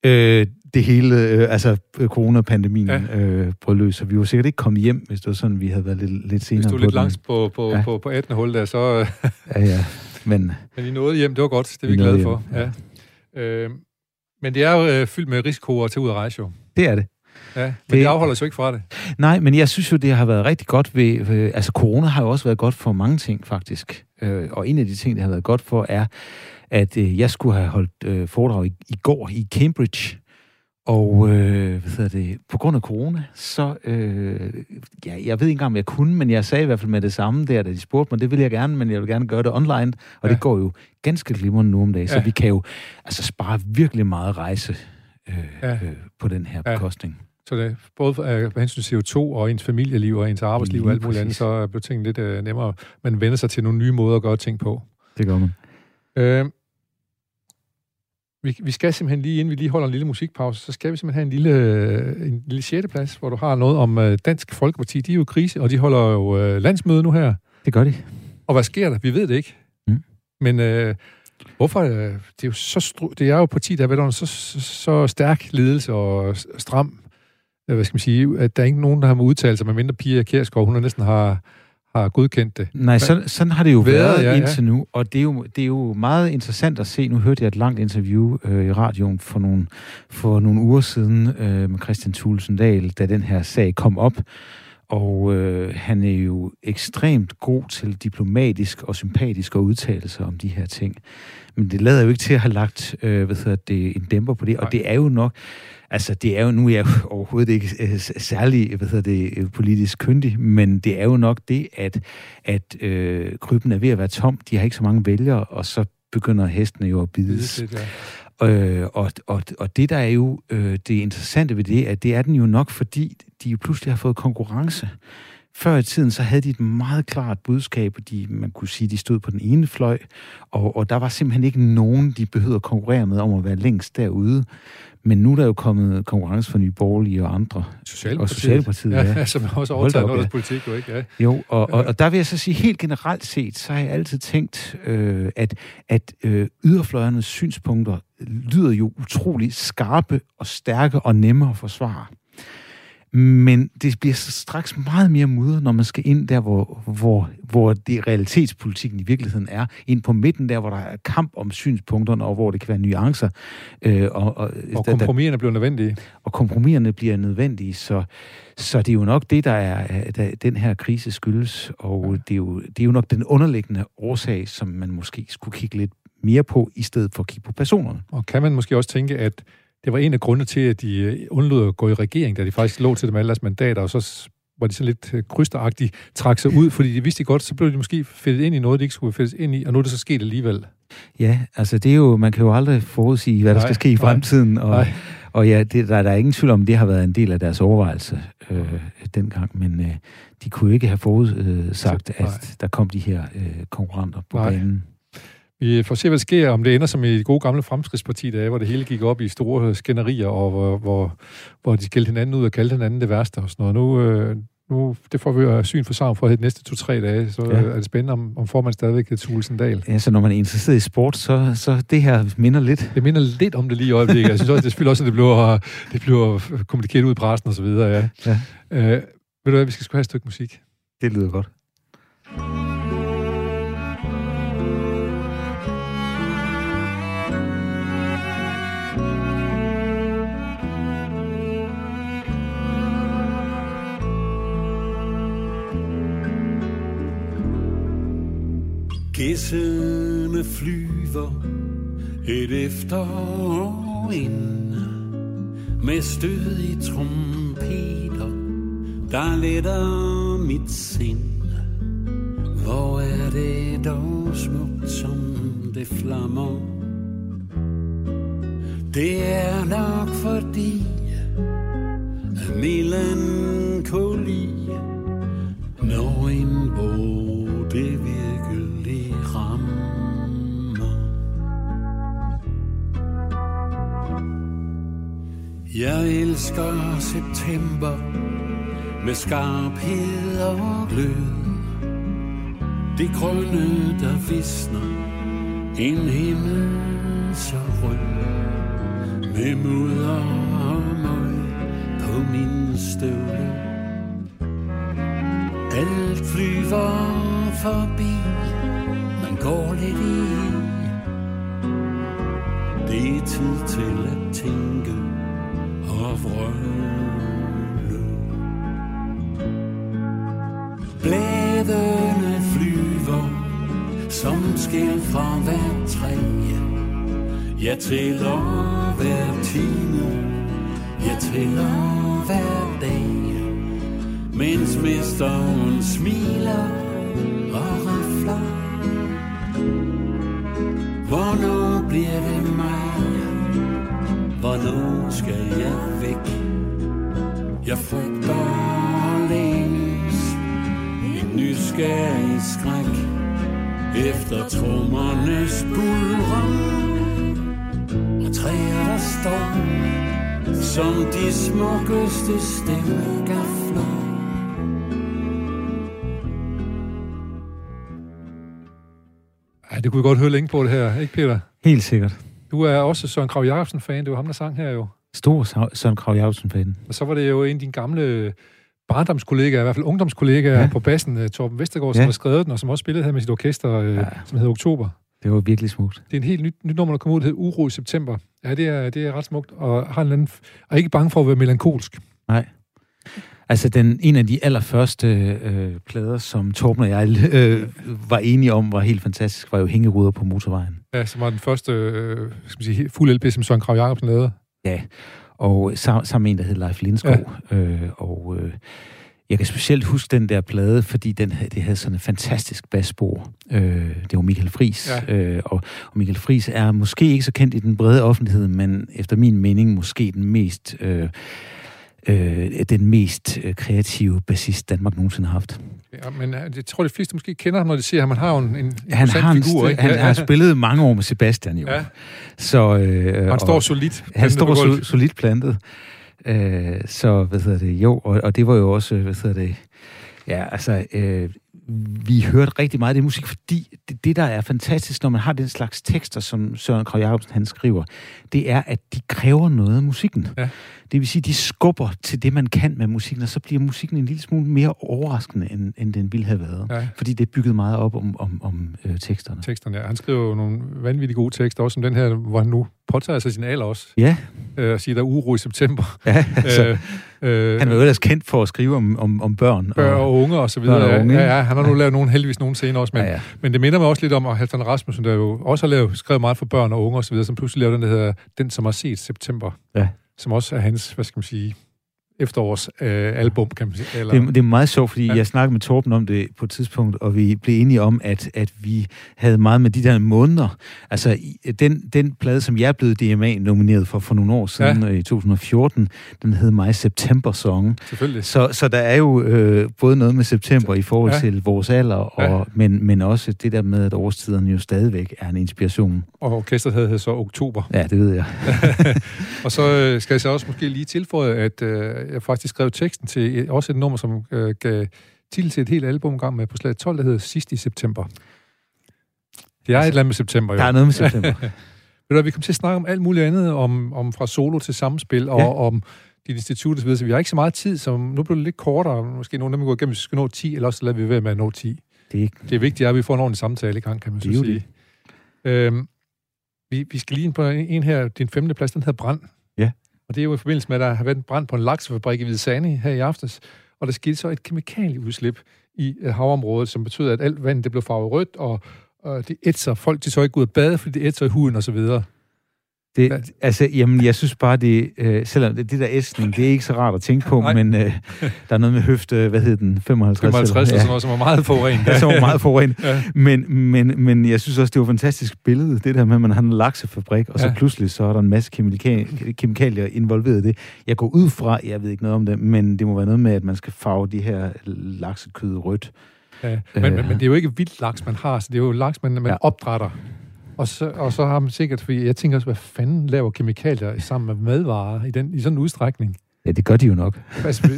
øh, det hele, øh, altså øh, coronapandemien ja. øh, brød løs. Så vi var sikkert ikke kommet hjem, hvis det var sådan, vi havde været lidt, lidt senere Hvis du på lidt langt på, på, Ja. ja. på, på 18. hul der, så [LAUGHS] Ja, ja. Men men I nåede hjem. Det var godt. Det er vi Vi glade for. hjem, Ja. Øh, men det er jo øh, fyldt med risiko at tage ud og rejse jo. det er det. Ja, men det, Det- afholder jo ikke fra det. Nej, men jeg synes jo, det har været rigtig godt ved... ved altså, corona har jo også været godt for mange ting, faktisk. Øh, og en af de ting, det har været godt for, er, at øh, jeg skulle have holdt øh, foredrag i, i går i Cambridge. Og øh, hvad hedder det, på grund af corona, så... Øh, ja, jeg ved ikke engang, om jeg kunne, men jeg sagde i hvert fald med det samme der, da de spurgte mig, det vil jeg gerne, men jeg vil gerne gøre det online. Og ja. Det går jo ganske glimrende nu om dagen, så Ja. vi kan jo altså spare virkelig meget rejse øh, Ja. øh, på den her Ja. bekostning. Så det, både øh, med hensyn til CO2 og ens familieliv og ens arbejdsliv Lige og alt muligt andet, så bliver tingene lidt øh, nemmere. Man vender sig til nogle nye måder at gøre ting på. Det gør man. Øh, vi, vi skal simpelthen lige, inden vi lige holder en lille musikpause, så skal vi simpelthen have en lille, øh, en lille sjette plads, hvor du har noget om øh, Dansk Folkeparti. De er jo i krise, og de holder jo øh, landsmøde nu her. Det gør de. Og hvad sker der? Vi ved det ikke. Mm. Men øh, hvorfor? Øh, det er jo så stru- det er jo parti, der under så, så, så stærk ledelse og stram, øh, hvad skal man sige, at der er ikke nogen, der har udtalt sig, medmindre Pia Kjærsgaard, hun har næsten har, har godkendt det. Nej, sådan, sådan har det jo været, Været, ja, ja. indtil nu, og det er, jo, det er jo meget interessant at se. Nu hørte jeg et langt interview øh, i radioen for nogle, for nogle uger siden øh, med Christian Thulesen Dahl, da den her sag kom op. Og øh, han er jo ekstremt god til diplomatisk og sympatisk at udtale sig om de her ting. Men det lader jo ikke til at have lagt øh, hvad hedder det, en dæmper på det, Nej. og det er jo nok... Altså, det er jo, nu er jeg jo overhovedet ikke øh, særlig, hvad hedder det, øh, politisk kyndig, men det er jo nok det, at, at øh, krybben er ved at være tom. De har ikke så mange vælgere, og så begynder hestene jo at bides. Det, det. Øh, og, og, og det, der er jo øh, det interessante ved det, at det er den jo nok, fordi de jo pludselig har fået konkurrence. Før i tiden, så havde de et meget klart budskab, og de, man kunne sige, de stod på den ene fløj, og, og der var simpelthen ikke nogen, de behøvede at konkurrere med om at være længst derude. Men nu er der jo kommet konkurrence for Nye Borgerlige og andre. Socialdemokratiet. Og Socialdemokratiet, ja. ja. [LAUGHS] som også op, noget ja. politik, jo ikke? Ja. Jo, og, og, og der vil jeg så sige, helt generelt set, så har jeg altid tænkt, øh, at, at øh, yderfløjernes synspunkter lyder jo utrolig skarpe og stærke og nemme at forsvare. Men det bliver så straks meget mere mudret, når man skal ind der, hvor, hvor, hvor det realitetspolitikken i virkeligheden er. Ind på midten der, hvor der er kamp om synspunkterne, og hvor det kan være nuancer. Øh, og, og, Og der- kompromiserne blev nødvendige. og kompromiserne bliver nødvendige, så, så det er jo nok det, der er der, den her krise skyldes, og Ja. det, er jo, det er jo nok den underliggende årsag, som man måske skulle kigge lidt mere på, i stedet for at kigge på personerne. Og kan man måske også tænke, at det var en af grundene til, at de øh, undlod at gå i regering, da de faktisk lå til dem alle deres mandater, og så var de så lidt øh, krysteragtigt trak sig ud, fordi de vidste godt, så blev de måske fældet ind i noget, de ikke skulle fældes ind i, og nu er det så sket alligevel. Ja, altså det er jo, man kan jo aldrig forudsige, hvad der Nej, skal ske i nej, fremtiden, og, nej. og ja, det, der, der er ingen tvivl om, det har været en del af deres overvejelse øh, dengang, men øh, de kunne ikke have forudsagt, Nej. at der kom de her øh, konkurrenter på Nej. banen. Vi får se, hvad der sker, om det ender som i de gode gamle fremskridtsparti, der er, hvor det hele gik op i store skænderier, og hvor, hvor, hvor de skældte hinanden ud og kaldte hinanden det værste og sådan noget. Nu, øh, nu det får vi jo syn for savn for de næste to-tre dage, så Ja. er det spændende, om, om formand stadigvæk hedder Thulesen Dahl. Ja, så når man er interesseret i sport, så, så det her minder lidt Det minder lidt om det lige i øjeblikket. Jeg synes også, det spiller også, at det bliver, det bliver kommunikeret ud i pressen og så videre, ja. Ja. Øh, ved du hvad, vi skal sgu have et stykke musik. Det lyder godt. Gæssene flyver et efterår ind Med stød i trompeter, der letter mit sind. Hvor er det dog smukt, som det flammer? Det er nok fordi at melankoli Når en bog. Jeg elsker september med skarphed og glød. Det grønne, der visner En himmel så rød. Med mudder og møg på min støvle. Alt flyver forbi. Man går lidt i. Det er tid til at tænke vrøvle Bladene flyver som skæld fra hver træ. Jeg tæller hver time. Jeg tæller hver dag. Mens mesteren smiler og rafler. Hvornår bliver det? Hvornår skal jeg væk? Jeg frygter længes En nysgerrig skræk Efter trommernes bulren Og træer der står Som de smukkeste stemgafler Ej, det kunne vi godt høre længe på det her, ikke Peter? Helt sikkert. Du er også Søren Krav Jacobsen-fan, det var ham, der sang her jo. Stor Søren Krav Jacobsen fan. Og så var det jo en af dine gamle barndomskollegaer, i hvert fald ungdomskollegaer Ja. på bassen, øh, Torben Vestergaard, som Ja. har skrevet den, og som også spillede her med sit orkester, øh, Ja. som hedder Oktober. Det var virkelig smukt. Det er en helt nyt, nyt nummer, der kommer ud, der hedder Uro i september. Ja, det er, det er ret smukt, og har en anden, og er ikke bange for at være melankolsk. Nej. Altså, den, en af de allerførste øh, plader, som Torben og jeg [LAUGHS] øh, var enige om, var helt fantastisk, var jo Hængeruder på motorvejen. Ja, som var den første øh, skal man sige, fuld LP, som Søren Krav Jacobsen lavede. Ja, og sam, sammen med en, der hed Leif Lindskov. Ja. Øh, og øh, jeg kan specielt huske den der plade, fordi den, det havde sådan et fantastisk basspor. Øh, det var Michael Fris. Ja. Øh, og, og Michael Fris er måske ikke så kendt i den brede offentlighed, men efter min mening måske den mest... Øh, øh, den mest øh, kreative bassist, Danmark nogensinde har haft. Ja, men øh, jeg tror, de fleste måske kender ham, når de ser ham. Han har jo en, en Han, har, en, figur, ikke? han ja, har spillet mange år med Sebastian jo. Ja. Så, øh, Han står solidt. Han står sol, solidt plantet. Øh, så, hvad hedder det, jo, og, og det var jo også, hvad hedder det, ja, altså, øh, vi hørte rigtig meget af det musik, fordi det, det, der er fantastisk, når man har den slags tekster, som Søren Krav Jacobsen han skriver, det er, at de kræver noget af musikken. Ja. Det vil sige, de skubber til det, man kan med musikken, og så bliver musikken en lille smule mere overraskende, end, end den ville have været. Ja. Fordi det er bygget meget op om, om, om øh, teksterne. teksterne. Ja. Han skriver jo nogle vanvittigt gode tekster, også som den her, hvor han nu påtager sig sin alder også, Ja, øh, og siger, der er uro i september. ja [LAUGHS] altså, øh, øh, han var jo ellers kendt for at skrive om, om, om børn. børn og unge og så videre. Og unge, ja, ja, han har nu lavet nogle, heldigvis nogle scener også, men, ja, ja. men det minder mig også lidt om at Halvdan Rasmussen, der jo også har lavet, skrevet meget for børn og unge og så videre, som pludselig lavede den, der hedder Den, som har set september. Ja. Som også er hans, hvad skal man sige, efterårs øh, album, kan man sige. Eller, Det, er- det er meget sjovt, fordi Ja. jeg snakkede med Torben om det på et tidspunkt, og vi blev enige om, at, at vi havde meget med de der måneder. Altså, den, den plade, som jeg blev DMA-nomineret for for nogle år siden, ja. i 2014, den hed My September Song. selvfølgelig. Så, så der er jo øh, både noget med september i forhold Ja. til vores alder, og, ja. men, men også det der med, at årstiderne jo stadigvæk er en inspiration. Og orkestret havde så oktober. Ja, det ved jeg. [LAUGHS] Og så øh, skal jeg så også måske lige tilføje, at øh, jeg faktisk skrev teksten til også et nummer, som øh, gav titel til et helt album gang med på slag 12, der hedder Sidst i september. Det er altså, et eller andet med september, jo. Der er noget med september. [LAUGHS] Ved du, vi kommer til at snakke om alt muligt andet, om, om fra solo til samspil, og Ja. om dit institut osv., så vi har ikke så meget tid, så nu bliver det lidt kortere. Måske nogle af dem går igennem, hvis vi skal nå 10, eller også så lader vi være med at nå 10. Det er ikke... Det er vigtigt, at vi får en ordentlig samtale i gang, kan man så Det sige. Øhm, vi, vi skal lige ind på en, en her, din femte plads, den hedder Brand. Ja. Og det er jo i forbindelse med, at der har været en brand på en laksefabrik i Hvidsande her i aftes, og der skete så et kemikalieudslip i øh, havområdet, som betød, at alt vand det blev farvet rødt, og, og det ætser. Folk de så ikke ud at bade, fordi det ætser i huden og videre. Hvad? Det, altså, jamen, jeg synes bare, det, øh, selvom det, det der æsning, det er ikke så rart at tænke på, Nej. men øh, der er noget med høfte, hvad hed den, 55? 55 eller, og sådan noget, som var meget forurenet. Ja, som var meget forurenet. Ja. Men, men, men jeg synes også, det var et fantastisk billede, det der med, at man har en laksefabrik, og så Ja. pludselig så er der en masse kemika- kemikalier involveret i det. Jeg går ud fra, jeg ved ikke noget om det, men det må være noget med, at man skal farve de her laksekød rødt. Ja, men, men, Øh. men det er jo ikke vildt laks, man har, så det er jo laks, man, man ja. Ja. opdrætter. Og så, og så har man sikkert, fordi jeg tænker også, hvad fanden laver kemikalier sammen med madvarer i, den, i sådan en udstrækning? Ja, det gør de jo nok. Altså,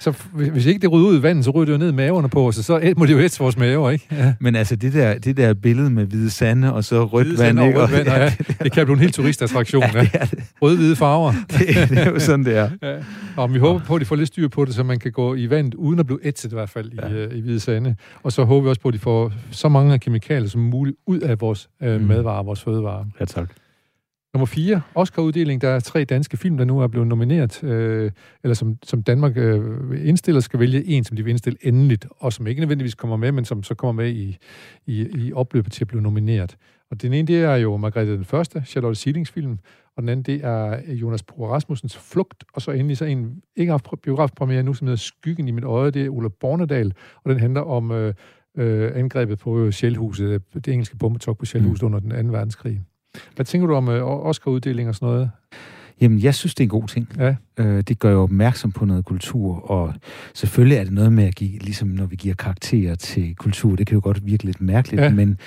så hvis ikke det ryger ud i vandet, så ryger det jo ned i maverne på os, og så må det jo ætte vores maver, ikke? Ja. Men altså, det der, det der billede med hvide sande, og så rødt Hvide vand, og ikke? rødt vand, ja, det kan blive en helt turistattraktion. Ja. Røde-hvide farver. [LAUGHS] Det, det er jo sådan, det er. Ja. Og vi håber på, at de får lidt styr på det, så man kan gå i vandet, uden at blive ætset i hvert fald ja. i, øh, i hvide sande. Og så håber vi også på, at de får så mange kemikalier som muligt ud af vores øh, Mm. madvarer, vores fødevarer. Ja, tak. Nummer 4, Oscar-uddeling. Der er tre danske film, der nu er blevet nomineret, øh, eller som, som Danmark øh, indstiller, skal vælge en, som de vil indstille endeligt, og som ikke nødvendigvis kommer med, men som så kommer med i, i, i opløbet til at blive nomineret. Og den ene, det er jo Margrethe den Første, Charlotte Sillings film, og den anden, det er Jonas Pro Rasmussens Flugt, og så endelig så en, ikke har haft biografpremiere nu, som hedder Skyggen i mit øje, det er Ulla Bornedal, og den handler om øh, øh, angrebet på Shellhuset, det engelske bombetog på Shellhuset mm. under den anden verdenskrig. Hvad tænker du om øh, Oscar-uddeling og sådan noget? Jamen, jeg synes, det er en god ting. Ja. Øh, det gør jo opmærksom på noget kultur, og selvfølgelig er det noget med at give, ligesom når vi giver karakterer til kultur, det kan jo godt virke lidt mærkeligt, Ja. men,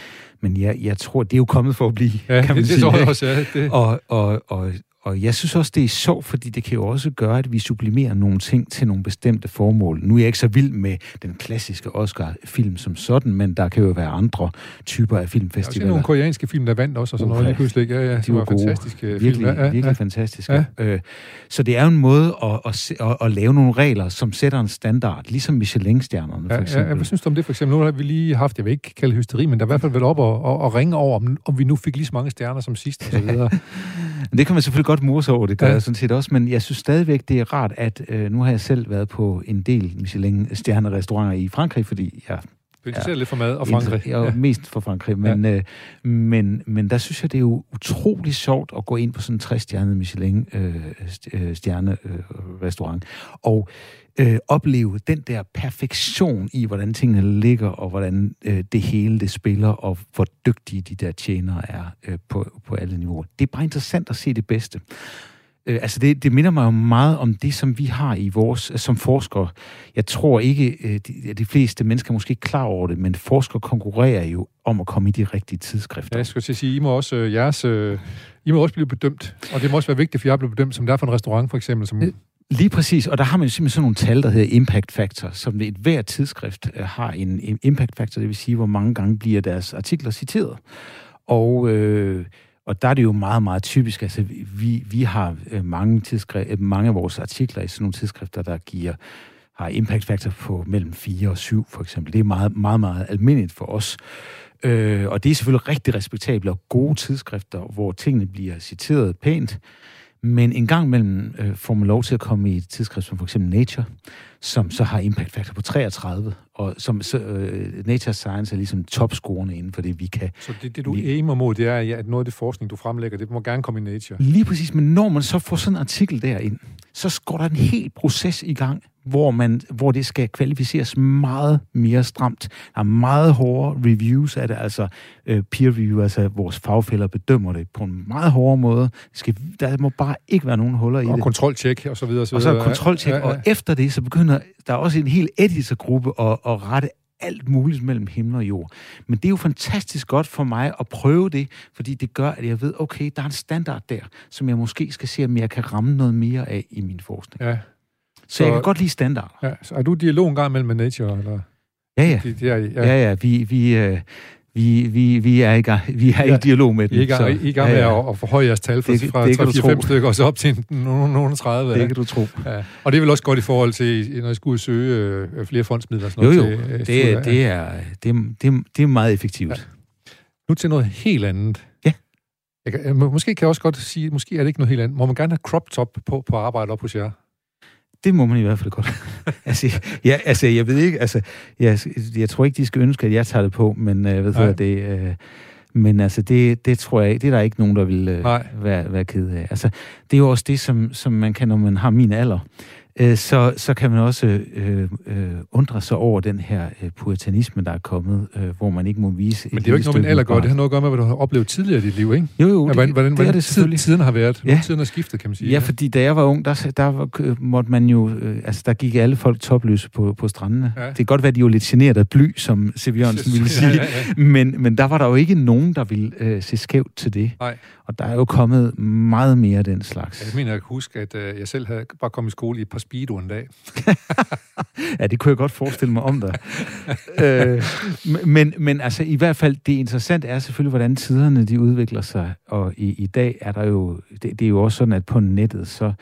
men jeg, jeg tror, det er jo kommet for at blive, Ja, kan man det, sige. det tror jeg også, ja. Det, Og, og, og, og jeg synes også, det er sjovt, fordi det kan jo også gøre, at vi sublimerer nogle ting til nogle bestemte formål. Nu er jeg ikke så vild med den klassiske Oscar-film som sådan, men der kan jo være andre typer af filmfestivaler. Der er nogle koreanske film, der vandt også, og sådan noget. Pludselig. Ja, ja, de var, var gode. fantastiske virkelig, film. Ja, virkelig ja. fantastiske. Ja. Øh, så det er jo en måde at, at, at, at lave nogle regler, som sætter en standard, ligesom Michelin-stjernerne for eksempel. Ja, ja, hvad synes du om det for eksempel? Nu har vi lige haft, jeg vil ikke kalde hysteri, men der er i hvert fald været op og, og, og ringe over, om, om vi nu fik lige så mange stjerner som sidst, og så [LAUGHS] videre. Det kan man selvfølgelig godt sig over, det gør ja. jeg sådan set også, men jeg synes stadigvæk, det er rart, at øh, nu har jeg selv været på en del Michelin-stjernerestauranter i Frankrig, fordi jeg du interesserer ja, lidt for mad og Frankrig. Jeg er ja. mest for Frankrig, men, ja. øh, men, men der synes jeg, det er jo utrolig sjovt at gå ind på sådan en 60-stjernet Michelin-stjerne-restaurant. Øh, øh, og øh, opleve den der perfektion i, hvordan tingene ligger, og hvordan øh, det hele det spiller, og hvor dygtige de der tjenere er øh, på, på alle niveauer. Det er bare interessant at se det bedste. Øh, altså det, det minder mig jo meget om det, som vi har i vores, som forskere. Jeg tror ikke, øh, de, de fleste mennesker er måske ikke klar over det, men forskere konkurrerer jo om at komme i de rigtige tidsskrifter. Ja, jeg skal til at sige, I må også, øh, jeres, øh, I må også blive bedømt, og det må også være vigtigt, for jeg bliver bedømt, som der er for en restaurant for eksempel, som Lige præcis, og der har man jo simpelthen sådan nogle tal, der hedder impact factor, som et hver tidsskrift øh, har en impact factor, det vil sige, hvor mange gange bliver deres artikler citeret. Og, øh, og der er det jo meget, meget typisk, altså vi, vi har øh, mange, tidsskrift, øh, mange af vores artikler i sådan nogle tidsskrifter, der giver har impact factor på mellem 4 og 7 for eksempel. Det er meget, meget, meget almindeligt for os. Øh, og det er selvfølgelig rigtig respektable og gode tidsskrifter, hvor tingene bliver citeret pænt. Men en gang imellem øh, får man lov til at komme i et tidsskrift som for eksempel Nature, som så har impact factor på 33, og som så, øh, Nature Science er ligesom topscorerne inden for det, vi kan. Så det, det du vi, aimer mod, det er, at noget af det forskning, du fremlægger, det må gerne komme i Nature? Lige præcis, men når man så får sådan en artikel derind, så går der en hel proces i gang, hvor, man, hvor det skal kvalificeres meget mere stramt. Der er meget hårde reviews af det, altså øh, peer review, altså vores fagfælder bedømmer det på en meget hårdere måde. Det skal, der må bare ikke være nogen huller i og det. Og kontroltjek og så videre. Og så, og så kontroltjek, ja, ja. og efter det, så begynder der er også en hel editorgruppe at, at rette alt muligt mellem himmel og jord. Men det er jo fantastisk godt for mig at prøve det, fordi det gør, at jeg ved, okay, der er en standard der, som jeg måske skal se, om jeg kan ramme noget mere af i min forskning. Ja. Så, så jeg kan godt lide standard. Ja, så er du dialog en gang mellem Nature? Eller? Ja, ja. De, de er, ja. ja, ja. Vi, vi, øh, vi, vi, vi er i, gang, vi er ja, i dialog med den. I er i gang, så, I er gang med ja, ja. At, forhøje jeres tal fra, det, fra 3-4-5 stykker og så op til nogle 30. Det ja. kan du tro. Ja. Og det er vel også godt i forhold til, når I skulle søge øh, flere fondsmidler? Sådan jo, jo. Til, øh, det, er, det, er, det, det, det er meget effektivt. Ja. Nu til noget helt andet. Ja. Jeg kan, måske kan jeg også godt sige, måske er det ikke noget helt andet. Må man gerne have crop top på, på arbejde op hos jer? Det må man i hvert fald godt. [LAUGHS] altså, ja, altså, jeg ved ikke, altså, jeg, jeg tror ikke, de skal ønske, at jeg tager det på, men øh, ved du det... Øh, men altså, det, det tror jeg ikke, det er der ikke nogen, der vil øh, være, være ked af. Altså, det er jo også det, som, som man kan, når man har min alder. Øh, så, så kan man også øh, øh, undre sig over den her øh, puritanisme, der er kommet, øh, hvor man ikke må vise... Men det er jo ikke noget, man alder gør. Det har noget at gøre med, hvad du har oplevet tidligere i dit liv, ikke? Jo, jo. Ja, hvordan, hvordan, det er det selvfølgelig. Tiden har været. Ja. Tiden har skiftet, kan man sige. Ja, fordi da jeg var ung, der, der var, måtte man jo... Øh, altså, der gik alle folk topløse på, på strandene. Ja. Det kan godt være, at de var lidt generet af bly, som C.V. Jørgensen ville [LAUGHS] sige. Ja, ja, ja. Men, men der var der jo ikke nogen, der ville øh, se skævt til det. Nej. Og der er jo kommet meget mere af den slags. Jeg mener, jeg kan huske, at øh, jeg selv havde bare kommet i skole i et par speedo en dag. [LAUGHS] ja, det kunne jeg godt forestille mig om dig. [LAUGHS] øh, men, men altså, i hvert fald, det interessante er selvfølgelig, hvordan tiderne de udvikler sig. Og i, i dag er der jo, det, det er jo også sådan, at på nettet, så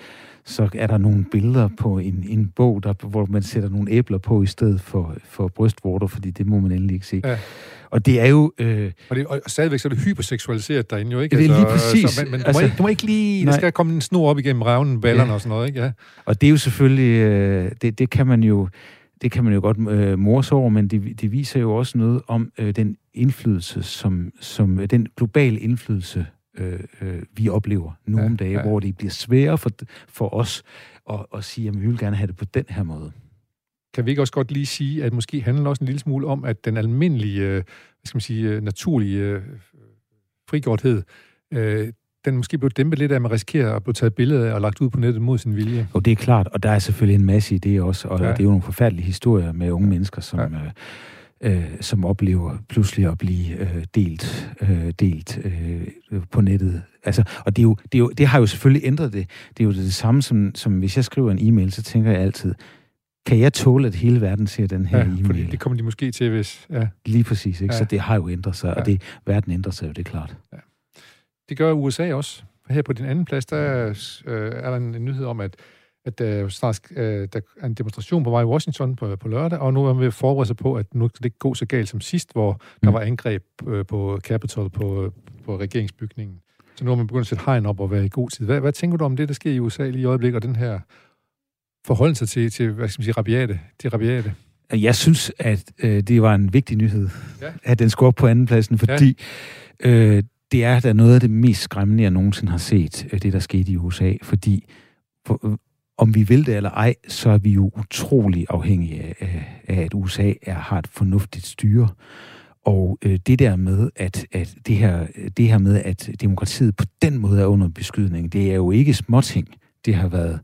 så er der nogle billeder på en, en bog, der, hvor man sætter nogle æbler på i stedet for, for brystvorter, fordi det må man endelig ikke se. Ja. Og det er jo... Øh, og, det, og stadigvæk så er det hyperseksualiseret derinde jo, ikke? Det er lige altså, præcis. Så, men men du, altså, må ikke, du må ikke lige... Nej. Der skal komme en snor op igennem revnen, ballerne ja. og sådan noget, ikke? Ja. Og det er jo selvfølgelig... Øh, det, det kan man jo det kan man jo godt øh, morse over, men det, det viser jo også noget om øh, den indflydelse, som, som den globale indflydelse, øh, øh, vi oplever nu ja, dage, ja. hvor det bliver sværere for, for os at, at sige, at vi vil gerne have det på den her måde. Kan vi ikke også godt lige sige, at måske handler det også en lille smule om, at den almindelige, øh, hvad skal man sige, øh, naturlige øh, frigjorthed, den måske blev dæmpet lidt af, at man risikerer at blive taget billeder af og lagt ud på nettet mod sin vilje. Og det er klart, og der er selvfølgelig en masse i det også, og ja. det er jo nogle forfærdelige historier med unge mennesker, som... Ja øh, som oplever pludselig at blive øh, delt, øh, delt øh, på nettet. Altså, og det, er jo, det, er jo, det har jo selvfølgelig ændret det. Det er jo det samme, som, som hvis jeg skriver en e-mail, så tænker jeg altid, kan jeg tåle, at hele verden ser den her Ja, e-mail? fordi det kommer de måske til, hvis... Ja. Lige præcis, ikke? Ja. Så det har jo ændret sig, Ja. og det, verden ændrer sig jo, det er klart. Det gør USA også. Her på din anden plads, der er, øh, er der en nyhed om, at, at der snart øh, der er en demonstration på vej i Washington på, på lørdag, og nu er man ved at forberede sig på, at nu skal det ikke gå så galt som sidst, hvor der Mm. var angreb øh, på Capitol, på, på regeringsbygningen. Så nu er man begyndt at sætte hegn op og være i god tid. Hvad, hvad tænker du om det, der sker i USA lige i øjeblikket, og den her forholden sig til, til hvad skal man sige, rabiate, til rabiate? Jeg synes, at øh, det var en vigtig nyhed, Ja. at den skulle op på andenpladsen, fordi ja. øh, det er da noget af det mest skræmmende, jeg nogensinde har set, øh, det der skete i USA, fordi for, øh, om vi vil det eller ej, så er vi jo utrolig afhængige af, af, at USA er, har et fornuftigt styre. Og øh, det der med, at, at det, her, det her med, at demokratiet på den måde er under beskydning, det er jo ikke småting, det har været,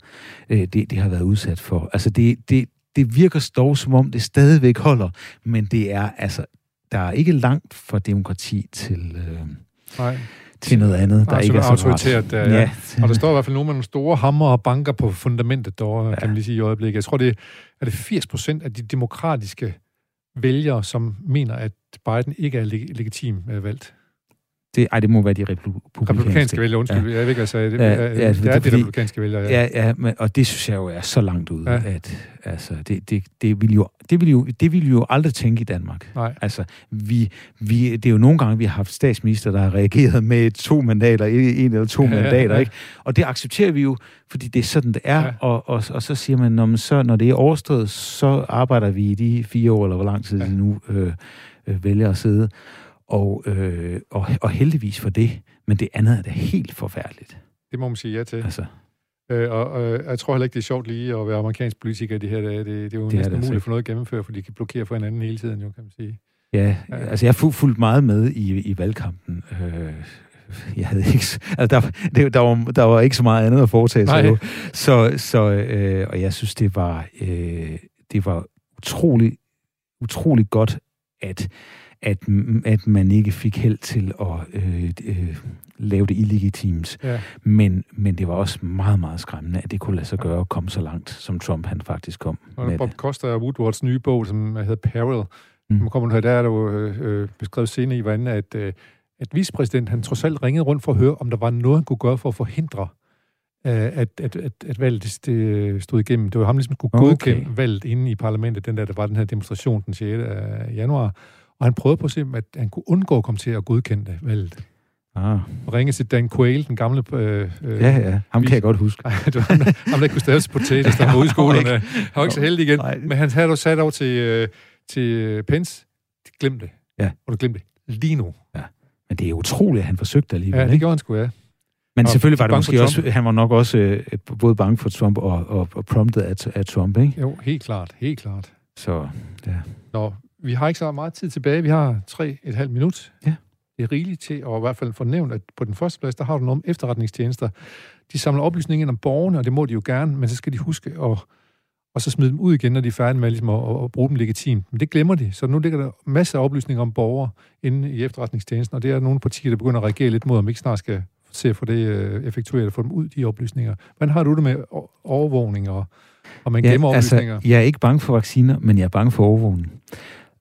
øh, det, det har været udsat for. Altså det, det, det virker dog, som om det stadigvæk holder, men det er altså, der er ikke langt fra demokrati til, øh, Nej til noget andet, der Autor- ikke er så autoritært, ja, ja. Og der står i hvert fald nogle med nogle store hammer og banker på fundamentet derovre, ja. Kan man lige sige i øjeblikket. Jeg tror, det er, er det 80 procent af de demokratiske vælgere, som mener, at Biden ikke er leg- legitim øh, valgt. Det, ej, det må være de republikanske. Republikanske vælgere, undskyld. Ja. Jeg ved ikke, altså, det, Ja, ja, ja, ja, det er det er de fordi- republikanske vælgere, ja. Ja, ja men, og det synes jeg jo er så langt ude, Ja. at altså, det, det, det, vil jo, det, vil jo, det vil jo aldrig tænke i Danmark. Nej. Altså, vi, vi, det er jo nogle gange, vi har haft statsminister, der har reageret med to mandater, en eller to Ja, mandater, ja. ikke? Og det accepterer vi jo, fordi det er sådan, det er. Ja. Og, og, og så siger man, når, man så, når det er overstået, så arbejder vi i de fire år, eller hvor lang tid ja. de nu øh, øh, vælger at sidde. Og, øh, og, og heldigvis for det. Men det andet er da helt forfærdeligt. Det må man sige ja til. Altså, Øh, og øh, jeg tror heller ikke, det er sjovt lige at være amerikansk politiker i de her dage. Det, det er jo Det er næsten det altså umuligt at få noget at gennemføre, fordi de kan blokere for hinanden hele tiden, jo, kan man sige. Ja, Ja. altså jeg har fu- fulgt meget med i, i valgkampen. Øh, jeg havde ikke, altså der, det, der, var, der var ikke så meget andet at foretage sig jo. Så, så øh, og jeg synes, det var, øh, det var utrolig, utrolig godt, at, at, at man ikke fik held til at øh, øh, lave det illegitimt. Ja. Men, men det var også meget, meget skræmmende, at det kunne lade sig gøre at komme så langt, som Trump han faktisk kom Og med Bob det. Costa og Woodwards nye bog, som hedder Peril, Mm. mm. kommer her, der er der jo øh, øh, beskrevet senere i, hvordan at, øh, at vicepræsident, han trods alt ringede rundt for at høre, om der var noget, han kunne gøre for at forhindre, øh, at, at, at, at valget det- det stod igennem. Det var ham, der ligesom skulle Okay. godkende valget inde i parlamentet, den der, der var den her demonstration den 6. af januar. Og han prøvede på at se, at han kunne undgå at komme til at godkende det, valget. Ah, Og ringe til Dan Quayle, den gamle... Øh, øh, ja, ja, ham kan jeg godt huske. Ej, det var ham, der, ikke kunne stave til potatoes, der var [LAUGHS] ude i skolerne. Han var ikke så heldig igen. Nej. Men han havde dog sat over til, øh, til Pence. De glemte det. Ja. Og du glemte det. Lige nu. Men det er utroligt, at han forsøgte alligevel. Ja, det gjorde han sgu, ja. Men Og selvfølgelig var det måske også, han var nok også øh, både bange for Trump og, og, og promptet af, af Trump, ikke? Jo, helt klart. Helt klart. Så, ja. Nå, vi har ikke så meget tid tilbage. Vi har tre et halvt minut. Ja. Det er rigeligt til at i hvert fald få nævnt, at på den første plads, der har du nogle efterretningstjenester. De samler oplysninger ind om borgerne, og det må de jo gerne, men så skal de huske at og så smide dem ud igen, når de er færdige med ligesom, at, at, bruge dem legitimt. Men det glemmer de. Så nu ligger der masser af oplysninger om borgere inde i efterretningstjenesten, og det er nogle partier, der begynder at reagere lidt mod, om ikke snart skal se at få det øh, effektueret og få dem ud, de oplysninger. Hvordan har du det med overvågning og, og man glemmer oplysninger? altså, jeg er ikke bange for vacciner, men jeg er bange for overvågning.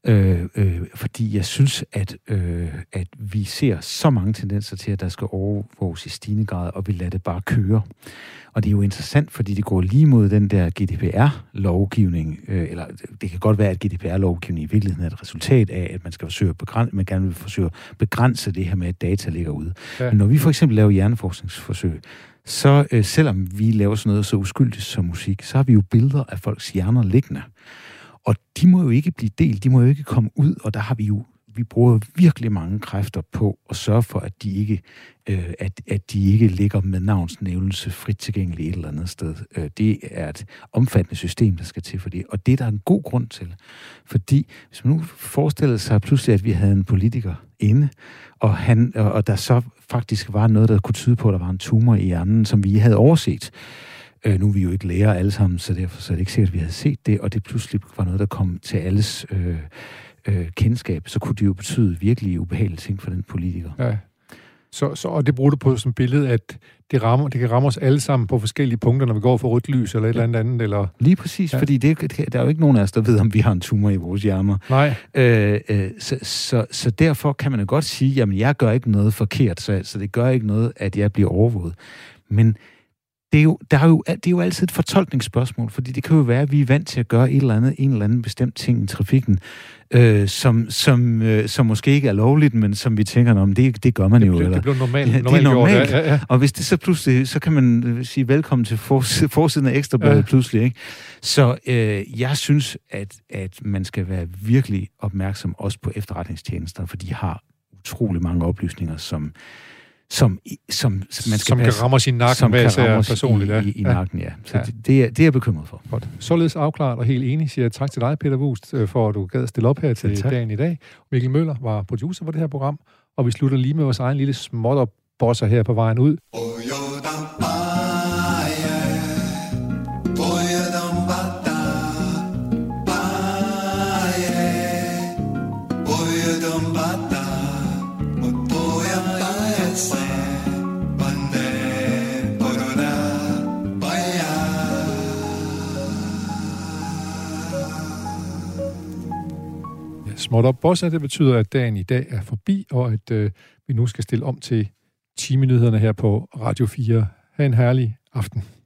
Øh, øh, fordi jeg synes, at, øh, at vi ser så mange tendenser til, at der skal overvåges i stigende grad, og vi lader det bare køre. Og det er jo interessant, fordi det går lige mod den der GDPR-lovgivning, øh, eller det kan godt være, at GDPR-lovgivning i virkeligheden er et resultat af, at man skal forsøge at begrænse, man gerne vil forsøge at begrænse det her med, at data ligger ude. Ja. Ja. Men når vi for eksempel laver hjerneforskningsforsøg, så øh, selvom vi laver sådan noget så uskyldigt som musik, så har vi jo billeder af folks hjerner liggende. Og de må jo ikke blive delt, de må jo ikke komme ud, og der har vi jo vi bruger virkelig mange kræfter på at sørge for, at de ikke, øh, at, at de ikke ligger med navnsnævnelse frit tilgængeligt et eller andet sted. Øh, det er et omfattende system, der skal til for det, og det er der en god grund til. Fordi hvis man nu forestillede sig pludselig, at vi havde en politiker inde, og, han, og, og der så faktisk var noget, der kunne tyde på, at der var en tumor i hjernen, som vi havde overset. Øh, nu er vi jo ikke læger alle sammen, så derfor så er det ikke sikkert, at vi havde set det, og det pludselig var noget, der kom til alles øh, øh, kendskab, så kunne det jo betyde virkelig ubehagelige ting for den politiker. Ja. Så, så, og det bruger du på som billede, at det, rammer, det kan ramme os alle sammen på forskellige punkter, når vi går for rødt lys eller et ja. eller andet Eller... Lige præcis, ja. fordi det, der er jo ikke nogen af os, der ved, om vi har en tumor i vores hjerner. Nej. Øh, øh, så, så, så derfor kan man jo godt sige, jamen jeg gør ikke noget forkert, så, så det gør ikke noget, at jeg bliver overvåget. Men det er, jo, der er jo, det er jo altid et fortolkningsspørgsmål, fordi det kan jo være, at vi er vant til at gøre et eller andet, en eller anden bestemt ting i trafikken, øh, som, som, øh, som måske ikke er lovligt, men som vi tænker, om det, det gør man det, jo. Det, eller, det bliver normalt. Ja, det er normalt. Ja, ja. Og hvis det så pludselig, så kan man øh, sige velkommen til forsiden af Ekstrabladet ja. pludselig. Ikke? Så øh, jeg synes, at, at man skal være virkelig opmærksom også på efterretningstjenester, for de har utrolig mange oplysninger, som som, som, man skal som passe, kan ramme sin nakken, som kan ramme personligt. I, ja. i, i nakken, ja. Så ja. Det, det, er, det er jeg bekymret for. Godt. Således afklaret og helt enig, siger jeg tak til dig, Peter Wust, øh, for at du gad stille op her til ja, dagen i dag. Mikkel Møller var producer for det her program, og vi slutter lige med vores egen lille småt bosser her på vejen ud. Oh, småt op bossa. Det betyder, at dagen i dag er forbi, og at øh, vi nu skal stille om til timenyhederne her på Radio 4. Ha' en herlig aften.